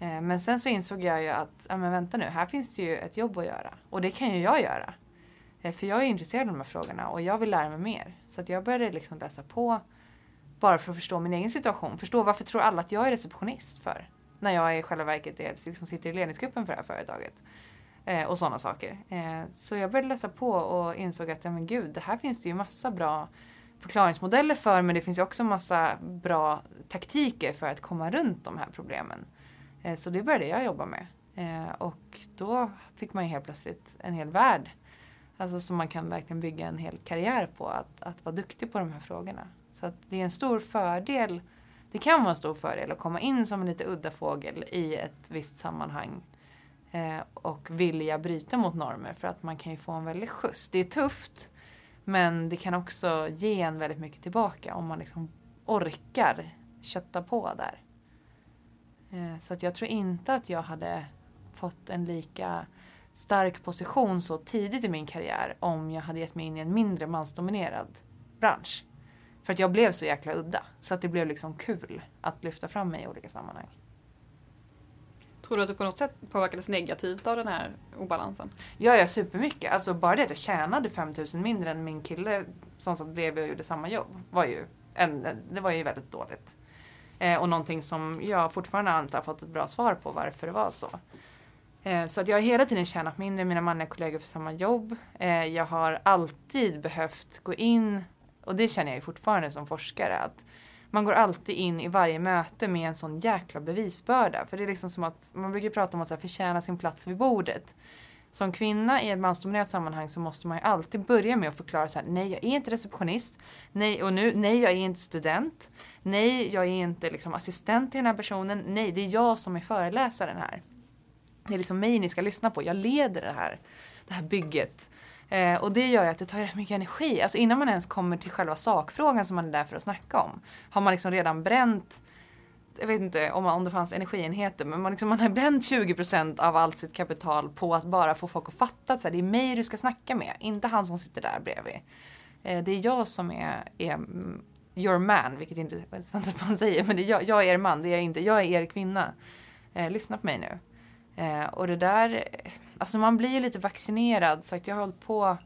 Eh, men sen så insåg jag ju att, ja men vänta nu, här finns det ju ett jobb att göra. Och det kan ju jag göra. Eh, för jag är intresserad av de här frågorna och jag vill lära mig mer. Så att jag började liksom läsa på bara för att förstå min egen situation. Förstå varför tror alla att jag är receptionist för? När jag i själva verket är, liksom sitter i ledningsgruppen för det här företaget. Eh, och sådana saker. Eh, så jag började läsa på och insåg att, ja men gud, det här finns det ju massa bra förklaringsmodeller för men det finns ju också massa bra taktiker för att komma runt de här problemen. Eh, så det började jag jobba med. Eh, och då fick man ju helt plötsligt en hel värld. Alltså som man kan verkligen bygga en hel karriär på. Att, att vara duktig på de här frågorna. Så att det är en stor fördel. Det kan vara en stor fördel att komma in som en lite udda fågel i ett visst sammanhang. Eh, och vilja bryta mot normer för att man kan ju få en väldig skjuts. Det är tufft. Men det kan också ge en väldigt mycket tillbaka om man liksom orkar kötta på där. Eh, så att jag tror inte att jag hade fått en lika stark position så tidigt i min karriär om jag hade gett mig in i en mindre mansdominerad bransch. För att jag blev så jäkla udda. Så att det blev liksom kul att lyfta fram mig i olika sammanhang. Tror du att du på något sätt påverkades negativt av den här obalansen? Ja, ja supermycket. Alltså bara det att jag tjänade 5000 mindre än min kille som satt bredvid och gjorde samma jobb var ju, en, det var ju väldigt dåligt. Eh, och någonting som jag fortfarande inte har fått ett bra svar på varför det var så. Eh, så att jag har hela tiden tjänat mindre än mina manliga kollegor för samma jobb. Eh, jag har alltid behövt gå in, och det känner jag ju fortfarande som forskare, att man går alltid in i varje möte med en sån jäkla bevisbörda. För det är liksom som att, man brukar prata om att så här, förtjäna sin plats vid bordet som kvinna i ett mansdominerat sammanhang så måste man ju alltid börja med att förklara så här, nej jag är inte receptionist, nej och nu, nej jag är inte student, nej jag är inte liksom assistent till den här personen, nej det är jag som är föreläsaren här. Det är liksom mig ni ska lyssna på, jag leder det här, det här bygget. Eh, och det gör ju att det tar rätt mycket energi. Alltså innan man ens kommer till själva sakfrågan som man är där för att snacka om. Har man liksom redan bränt jag vet inte om, om det fanns energienheter men man, liksom, man har bränt 20% av allt sitt kapital på att bara få folk att fatta att så här, det är mig du ska snacka med, inte han som sitter där bredvid. Eh, det är jag som är, är mm, your man, vilket inte är sant att man säger, men det är jag, jag är er man, det är jag inte, jag är er kvinna. Eh, lyssna på mig nu. Eh, och det där, alltså man blir ju lite vaccinerad, så att jag har hållit på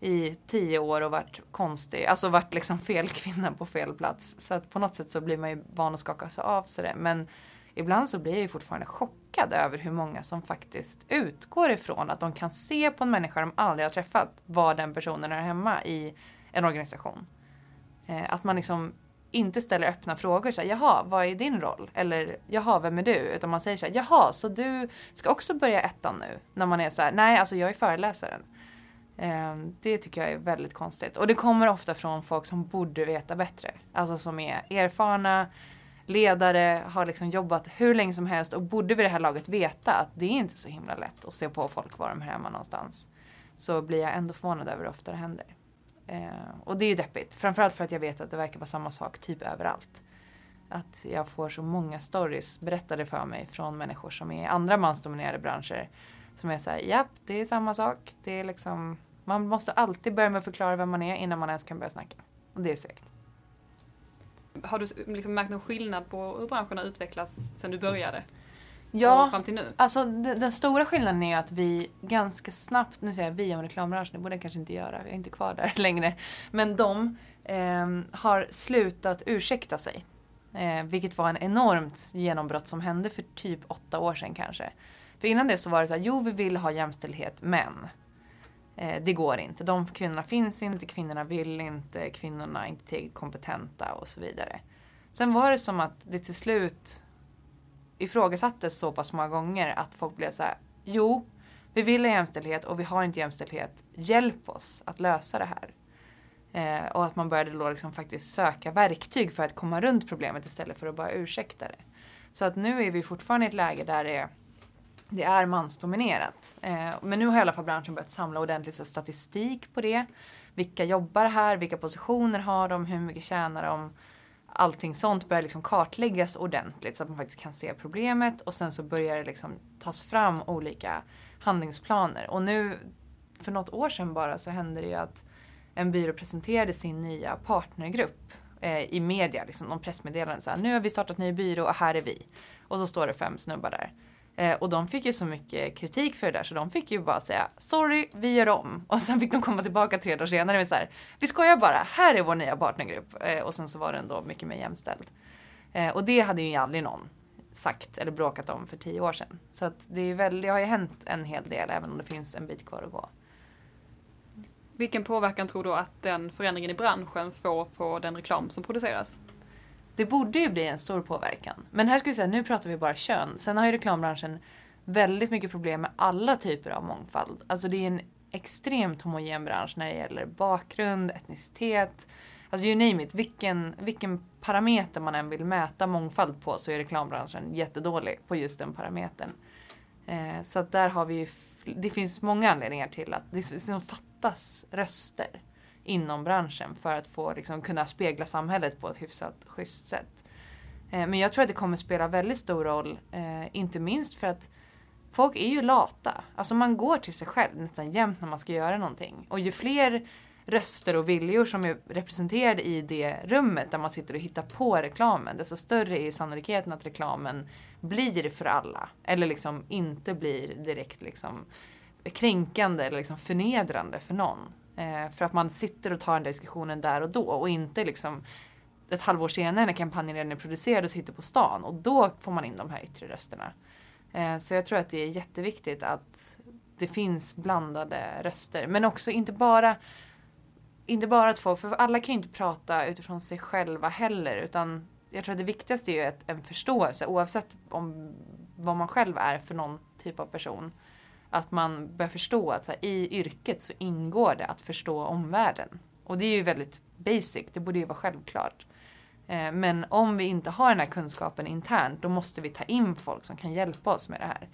i tio år och varit konstig, alltså varit liksom fel kvinna på fel plats. Så att på något sätt så blir man ju van att skaka sig av sig det. Men ibland så blir jag ju fortfarande chockad över hur många som faktiskt utgår ifrån att de kan se på en människa de aldrig har träffat var den personen är hemma i en organisation. Eh, att man liksom inte ställer öppna frågor så här, jaha, vad är din roll? Eller jaha, vem är du? Utan man säger så här, jaha, så du ska också börja ettan nu? När man är så här, nej, alltså jag är föreläsaren. Ehm, det tycker jag är väldigt konstigt. Och det kommer ofta från folk som borde veta bättre. Alltså som är erfarna, ledare, har liksom jobbat hur länge som helst och borde vid det här laget veta att det är inte så himla lätt att se på folk var de är hemma någonstans. Så blir jag ändå förvånad över hur ofta det händer. Eh, och det är ju deppigt. Framförallt för att jag vet att det verkar vara samma sak typ överallt. Att jag får så många stories berättade för mig från människor som är i andra mansdominerade branscher. Som är såhär, japp, det är samma sak. Det är liksom, man måste alltid börja med att förklara vem man är innan man ens kan börja snacka. Och det är segt. Har du liksom märkt någon skillnad på hur branschen har utvecklats sedan du började? Ja, och fram till nu? alltså den, den stora skillnaden är att vi ganska snabbt, nu säger jag vi om reklambranschen, det borde jag kanske inte göra, jag är inte kvar där [LAUGHS] längre. Men de eh, har slutat ursäkta sig. Eh, vilket var en enormt genombrott som hände för typ åtta år sedan kanske. För innan det så var det så här, jo vi vill ha jämställdhet men eh, det går inte. De kvinnorna finns inte, kvinnorna vill inte, kvinnorna är inte tillräckligt kompetenta och så vidare. Sen var det som att det till slut ifrågasattes så pass många gånger att folk blev så här, jo, vi vill ha jämställdhet och vi har inte jämställdhet. Hjälp oss att lösa det här. Eh, och att man började då liksom faktiskt söka verktyg för att komma runt problemet istället för att bara ursäkta det. Så att nu är vi fortfarande i ett läge där det är, det är mansdominerat. Eh, men nu har i alla fall branschen börjat samla ordentlig statistik på det. Vilka jobbar här? Vilka positioner har de? Hur mycket tjänar de? Allting sånt börjar liksom kartläggas ordentligt så att man faktiskt kan se problemet och sen så börjar det liksom tas fram olika handlingsplaner. Och nu för något år sedan bara så hände det ju att en byrå presenterade sin nya partnergrupp eh, i media, liksom de pressmeddelanden så här, nu har vi startat ny byrå och här är vi. Och så står det fem snubbar där. Eh, och de fick ju så mycket kritik för det där så de fick ju bara säga sorry, vi gör om. Och sen fick de komma tillbaka tre dagar senare med så här, vi skojar bara, här är vår nya partnergrupp. Eh, och sen så var den då mycket mer jämställd. Eh, och det hade ju aldrig någon sagt eller bråkat om för tio år sedan. Så att det, är väl, det har ju hänt en hel del även om det finns en bit kvar att gå. Vilken påverkan tror du att den förändringen i branschen får på den reklam som produceras? Det borde ju bli en stor påverkan. Men här ska vi säga, nu pratar vi bara kön. Sen har ju reklambranschen väldigt mycket problem med alla typer av mångfald. Alltså det är en extremt homogen bransch när det gäller bakgrund, etnicitet, alltså you name it. Vilken, vilken parameter man än vill mäta mångfald på så är reklambranschen jättedålig på just den parametern. Eh, så att där har vi ju, det finns många anledningar till att det fattas röster inom branschen för att få liksom, kunna spegla samhället på ett hyfsat schysst sätt. Eh, men jag tror att det kommer spela väldigt stor roll, eh, inte minst för att folk är ju lata. Alltså man går till sig själv nästan jämt när man ska göra någonting. Och ju fler röster och viljor som är representerade i det rummet där man sitter och hittar på reklamen, desto större är sannolikheten att reklamen blir för alla. Eller liksom inte blir direkt liksom kränkande eller liksom förnedrande för någon. Eh, för att man sitter och tar den diskussionen där och då och inte liksom ett halvår senare när kampanjen redan är producerad och sitter på stan och då får man in de här yttre rösterna. Eh, så jag tror att det är jätteviktigt att det finns blandade röster. Men också inte bara inte bara att få, för alla kan ju inte prata utifrån sig själva heller utan jag tror att det viktigaste är ju ett, en förståelse oavsett om vad man själv är för någon typ av person. Att man börjar förstå att så här, i yrket så ingår det att förstå omvärlden. Och det är ju väldigt basic, det borde ju vara självklart. Eh, men om vi inte har den här kunskapen internt då måste vi ta in folk som kan hjälpa oss med det här.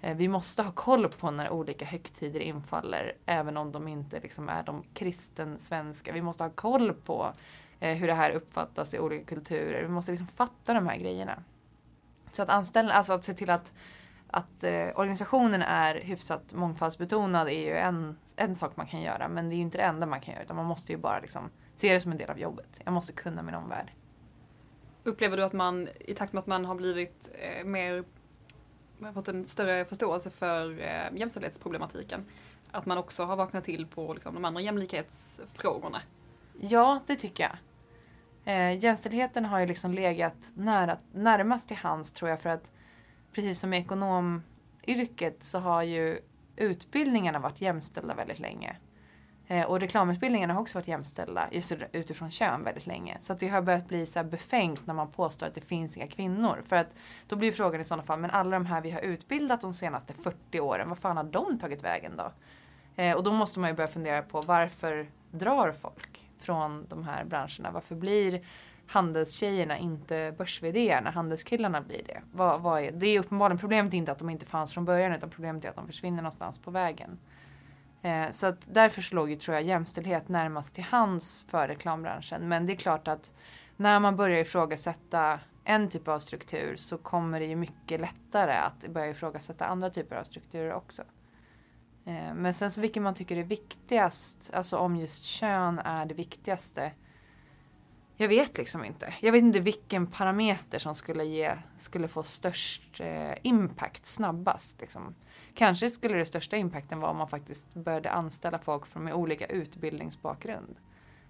Eh, vi måste ha koll på när olika högtider infaller även om de inte liksom är de kristen svenska. Vi måste ha koll på eh, hur det här uppfattas i olika kulturer. Vi måste liksom fatta de här grejerna. Så att anställa, alltså att se till att att eh, organisationen är hyfsat mångfaldsbetonad är ju en, en sak man kan göra men det är ju inte det enda man kan göra utan man måste ju bara liksom se det som en del av jobbet. Jag måste kunna min omvärld. Upplever du att man i takt med att man har blivit eh, mer, fått en större förståelse för eh, jämställdhetsproblematiken, att man också har vaknat till på liksom, de andra jämlikhetsfrågorna? Ja, det tycker jag. Eh, jämställdheten har ju liksom legat nära, närmast till hands tror jag för att precis som i ekonomyrket så har ju utbildningarna varit jämställda väldigt länge. Eh, och reklamutbildningarna har också varit jämställda just utifrån kön väldigt länge. Så att det har börjat bli så här befängt när man påstår att det finns inga kvinnor. För att då blir frågan i sådana fall, men alla de här vi har utbildat de senaste 40 åren, vad fan har de tagit vägen då? Eh, och då måste man ju börja fundera på varför drar folk från de här branscherna? Varför blir handelstjejerna inte börs när handelskillarna blir det? Vad, vad är, det är uppenbarligen problemet inte att de inte fanns från början utan problemet är att de försvinner någonstans på vägen. Eh, så att därför så låg ju, tror jag, jämställdhet närmast till hands för reklambranschen. Men det är klart att när man börjar ifrågasätta en typ av struktur så kommer det ju mycket lättare att börja ifrågasätta andra typer av strukturer också. Eh, men sen så vilken man tycker är viktigast, alltså om just kön är det viktigaste. Jag vet liksom inte. Jag vet inte vilken parameter som skulle, ge, skulle få störst eh, impact snabbast. Liksom. Kanske skulle det största impacten vara om man faktiskt började anställa folk från med olika utbildningsbakgrund.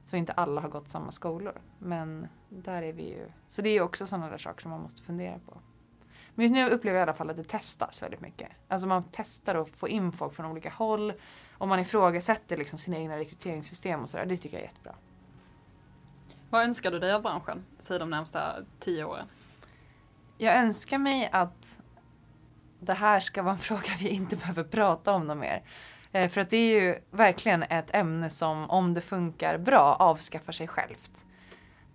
Så inte alla har gått samma skolor. Men där är vi ju. Så det är ju också sådana där saker som man måste fundera på. Men just nu upplever jag i alla fall att det testas väldigt mycket. Alltså man testar att få in folk från olika håll. Och man ifrågasätter liksom sina egna rekryteringssystem och sådär. Det tycker jag är jättebra. Vad önskar du dig av branschen, säg de närmsta tio åren? Jag önskar mig att det här ska vara en [LAUGHS] fråga vi inte behöver prata om något mer. Eh, för att det är ju verkligen ett ämne som om det funkar bra avskaffar sig självt.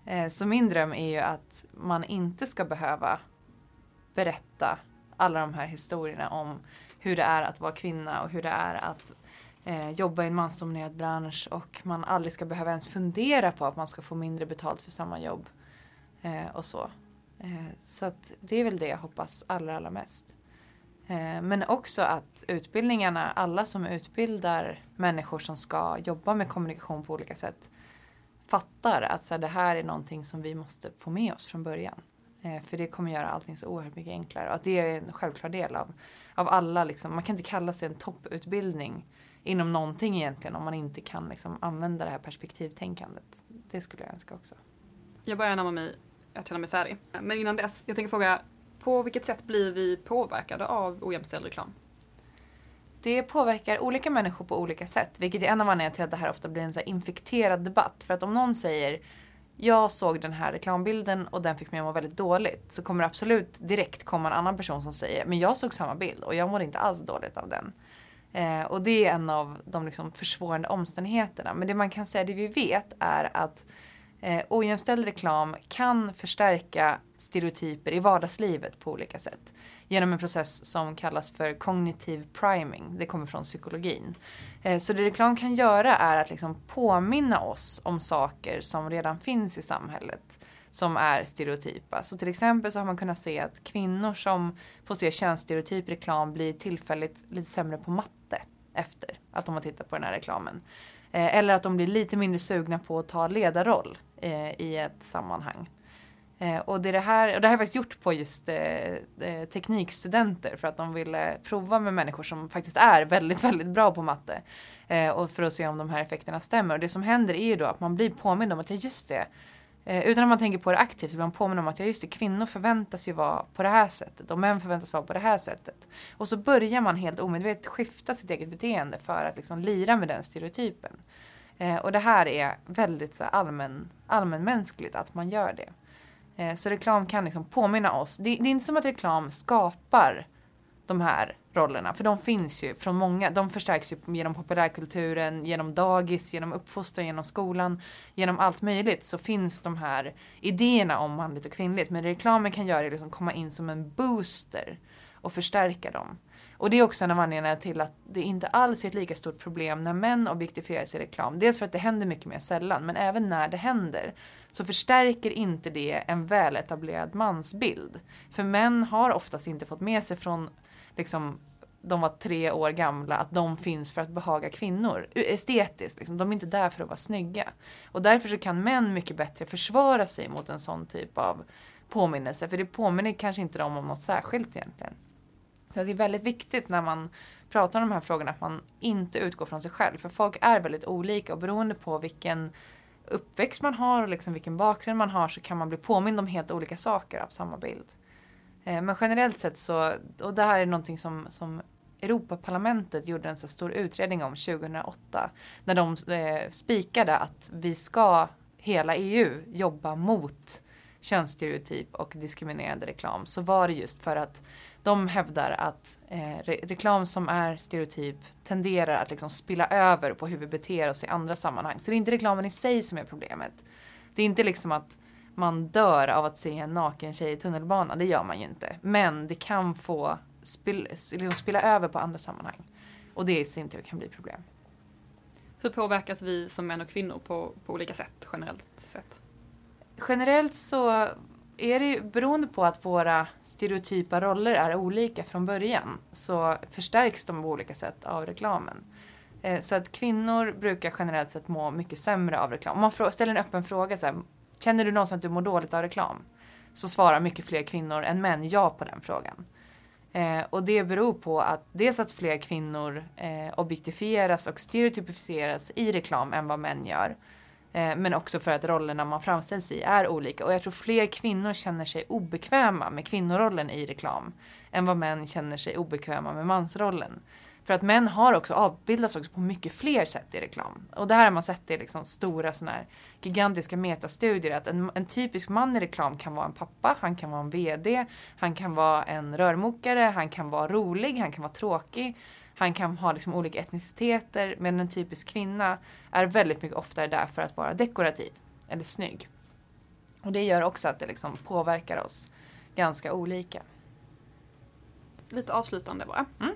Eh, så min dröm är ju att man inte ska behöva berätta alla de här historierna om hur det är att vara kvinna och hur det är att eh, jobba i en mansdominerad bransch och man aldrig ska behöva ens fundera på att man ska få mindre betalt för samma jobb eh, och så. Eh, så att det är väl det jag hoppas allra, allra mest. Eh, men också att utbildningarna, alla som utbildar människor som ska jobba med kommunikation på olika sätt fattar att så här, det här är någonting som vi måste få med oss från början. Eh, för det kommer göra allting så oerhört mycket enklare och att det är en självklar del av, av alla. Liksom. Man kan inte kalla sig en topputbildning inom någonting egentligen om man inte kan liksom, använda det här perspektivtänkandet. Det skulle jag önska också. Jag börjar närma mig att känna mig färdig. Men innan dess, jag tänker fråga på vilket sätt blir vi påverkade av ojämställd reklam? Det påverkar olika människor på olika sätt, vilket är en av anledningarna till att det här ofta blir en så infekterad debatt. För att om någon säger jag såg den här reklambilden och den fick mig att må väldigt dåligt. Så kommer det absolut direkt komma en annan person som säger men jag såg samma bild och jag mådde inte alls dåligt av den. Eh, och det är en av de liksom försvårande omständigheterna. Men det man kan säga, det vi vet är att eh, ojämställd reklam kan förstärka stereotyper i vardagslivet på olika sätt. Genom en process som kallas för kognitiv priming. Det kommer från psykologin. Eh, så det reklam kan göra är att liksom påminna oss om saker som redan finns i samhället som är stereotypa. Så till exempel så har man kunnat se att kvinnor som får se könsstereotyp reklam blir tillfälligt lite sämre på matte efter att de har tittat på den här reklamen. Eh, eller att de blir lite mindre sugna på att ta ledarroll eh, i ett sammanhang. Eh, och det, det, här, och det här har faktiskt gjort på just eh, eh, teknikstudenter för att de ville prova med människor som faktiskt är väldigt, väldigt bra på matte. Eh, och för att se om de här effekterna stämmer. Och det som händer är ju då att man blir påmind om att ja just det, Eh, utan att man tänker på det aktivt så blir man påminner om att ja, just det, kvinnor förväntas ju vara på det här sättet och män förväntas vara på det här sättet. Och så börjar man helt omedvetet skifta sitt eget beteende för att liksom lira med den stereotypen. Eh, och det här är väldigt så allmän, allmänmänskligt att man gör det. Eh, så reklam kan liksom påminna oss. Det, det är inte som att reklam skapar de här rollerna. För de finns ju från många. De förstärks ju genom populärkulturen, genom dagis, genom uppfostran, genom skolan. Genom allt möjligt så finns de här idéerna om manligt och kvinnligt. Men reklamen kan göra är liksom komma in som en booster och förstärka dem. Och det är också en av anledningarna till att det inte alls är ett lika stort problem när män objektifieras i reklam. Dels för att det händer mycket mer sällan, men även när det händer så förstärker inte det en väletablerad mansbild. För män har oftast inte fått med sig från liksom de var tre år gamla, att de finns för att behaga kvinnor. Estetiskt, liksom. de är inte där för att vara snygga. Och därför så kan män mycket bättre försvara sig mot en sån typ av påminnelse. För det påminner kanske inte dem om något särskilt egentligen. Så det är väldigt viktigt när man pratar om de här frågorna att man inte utgår från sig själv. För folk är väldigt olika och beroende på vilken uppväxt man har och liksom vilken bakgrund man har så kan man bli påmind om helt olika saker av samma bild. Eh, men generellt sett så, och det här är någonting som, som Europaparlamentet gjorde en så stor utredning om 2008. När de eh, spikade att vi ska, hela EU, jobba mot könsstereotyp och diskriminerande reklam. Så var det just för att de hävdar att eh, re reklam som är stereotyp tenderar att liksom spilla över på hur vi beter oss i andra sammanhang. Så det är inte reklamen i sig som är problemet. Det är inte liksom att man dör av att se en naken tjej i tunnelbanan, det gör man ju inte. Men det kan få spill, liksom spilla över på andra sammanhang. Och det i sin tur kan bli problem. Hur påverkas vi som män och kvinnor på, på olika sätt generellt sett? Generellt så är det ju beroende på att våra stereotypa roller är olika från början så förstärks de på olika sätt av reklamen. Eh, så att kvinnor brukar generellt sett må mycket sämre av reklam. Om man ställer en öppen fråga så här, känner du någonsin att du mår dåligt av reklam? Så svarar mycket fler kvinnor än män ja på den frågan. Eh, och det beror på att dels att fler kvinnor eh, objektifieras och stereotypiseras i reklam än vad män gör. Eh, men också för att rollerna man framställs i är olika. Och jag tror fler kvinnor känner sig obekväma med kvinnorollen i reklam än vad män känner sig obekväma med mansrollen. För att män har också avbildats också på mycket fler sätt i reklam. Och det här har man sett i liksom stora såna här gigantiska metastudier att en, en, typisk man i reklam kan vara en pappa, han kan vara en VD, han kan vara en rörmokare, han kan vara rolig, han kan vara tråkig. Han kan ha liksom olika etniciteter men en typisk kvinna är väldigt mycket oftare där för att vara dekorativ eller snygg. Och det gör också att det liksom påverkar oss ganska olika. Lite avslutande bara. Mm.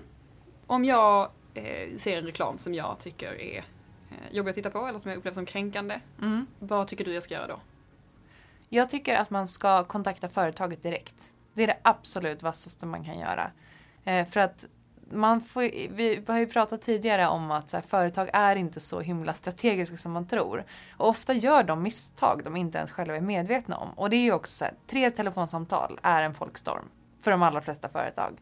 Om jag eh, ser en reklam som jag tycker är eh, jobbig att titta på eller som jag upplever som kränkande. Mm. Vad tycker du jag ska göra då? Jag tycker att man ska kontakta företaget direkt. Det är det absolut vassaste man kan göra. Eh, för att man får, vi har ju pratat tidigare om att här, företag är inte så himla strategiska som man tror. Och ofta gör de misstag de inte ens själva är medvetna om. Och det är ju också så här, tre telefonsamtal är en folkstorm för de allra flesta företag.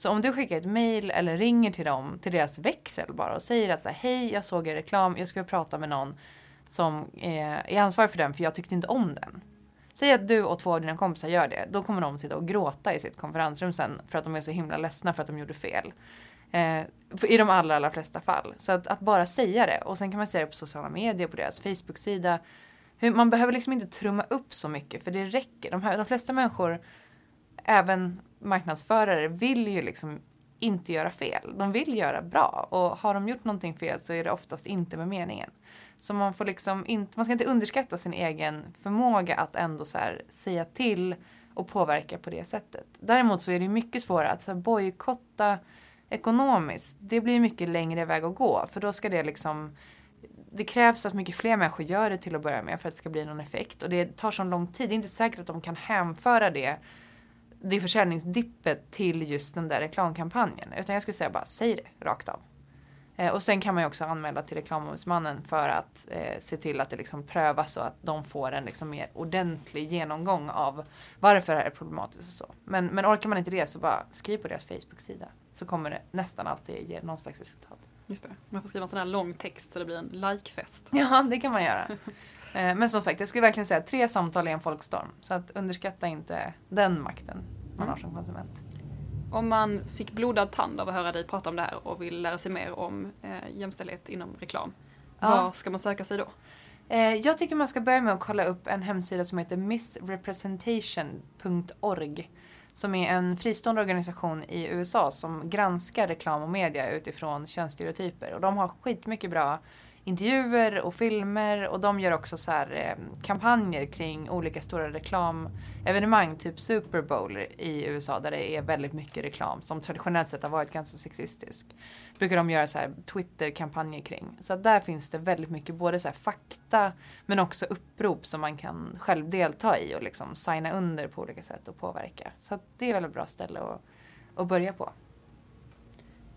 Så om du skickar ett mail eller ringer till dem, till deras växel bara och säger att så här, hej jag såg er reklam, jag skulle prata med någon som är, är ansvarig för den för jag tyckte inte om den. Säg att du och två av dina kompisar gör det. Då kommer de sitta och gråta i sitt konferensrum sen för att de är så himla ledsna för att de gjorde fel. Eh, I de allra, allra flesta fall. Så att, att, bara säga det och sen kan man säga det på sociala medier, på deras Facebook-sida. Man behöver liksom inte trumma upp så mycket för det räcker. De, här, de flesta människor, även marknadsförare, vill ju liksom inte göra fel. De vill göra bra och har de gjort någonting fel så är det oftast inte med meningen. Så man får liksom inte, man ska inte underskatta sin egen förmåga att ändå så här säga till och påverka på det sättet. Däremot så är det mycket svårare att bojkotta ekonomiskt. Det blir mycket längre väg att gå för då ska det liksom det krävs att mycket fler människor gör det till att börja med för att det ska bli någon effekt och det tar så lång tid. Det är inte säkert att de kan hänföra det det försäljningsdippet till just den där reklamkampanjen. Utan jag skulle säga bara säg det rakt av. Eh, och sen kan man ju också anmäla till reklamombudsmannen för att eh, se till att det liksom prövas så att de får en liksom mer ordentlig genomgång av varför det här är problematiskt och så. Men, men orkar man inte det så bara skriv på deras Facebook-sida. Så kommer det nästan alltid ge någon slags resultat. Just det. Man får skriva en sån här lång text så det blir en likefest. Ja, det kan man göra. [LAUGHS] eh, men som sagt, jag skulle verkligen säga tre samtal är en folkstorm. Så att underskatta inte den makten man mm. har som konsument. Om man fick blodad tand av att höra dig prata om det här och vill lära sig mer om eh, jämställdhet inom reklam, ja. var ska man söka sig då? Eh, jag tycker man ska börja med att kolla upp en hemsida som heter missrepresentation.org som är en fristående organisation i USA som granskar reklam och media utifrån könsstereotyper. Och de har skitmycket bra intervjuer och filmer och de gör också så här, eh, kampanjer kring olika stora reklamevenemang, typ Super Bowl i USA där det är väldigt mycket reklam som traditionellt sett har varit ganska sexistisk. Brukar de göra så här Twitter-kampanjer kring. Så där finns det väldigt mycket både så här fakta men också upprop som man kan själv delta i och liksom signa under på olika sätt och påverka. Så det är ett väldigt bra ställe att, att börja på.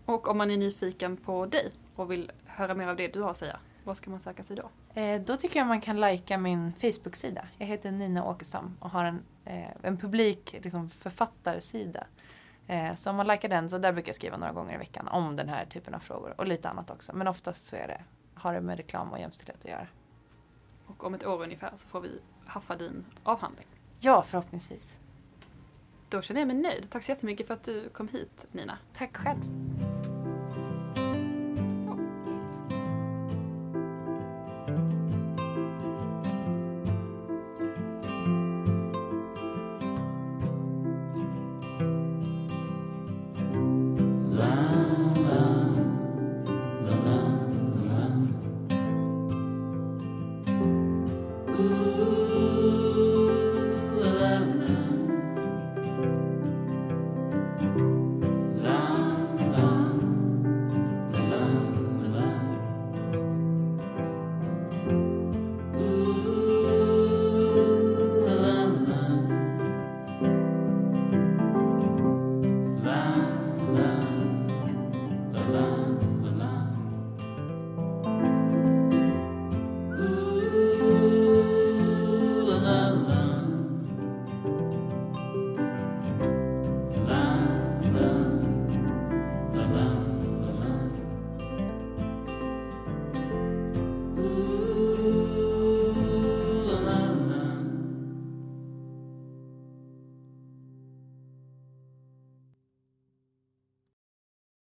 Och om man är nyfiken på dig och vill höra mer av det du har att säga, vad ska man söka sig då? Eh, då tycker jag man kan lajka min Facebook-sida. Jag heter Nina Åkestam och har en, eh, en publik liksom, författarsida. Eh, så om man likar den, så där brukar jag skriva några gånger i veckan om den här typen av frågor och lite annat också. Men oftast så är det, har det med reklam och jämställdhet att göra. Och om ett år ungefär så får vi haffa din avhandling. Ja, förhoppningsvis. Då känner jag mig nöjd. Tack så jättemycket för att du kom hit Nina. Tack själv.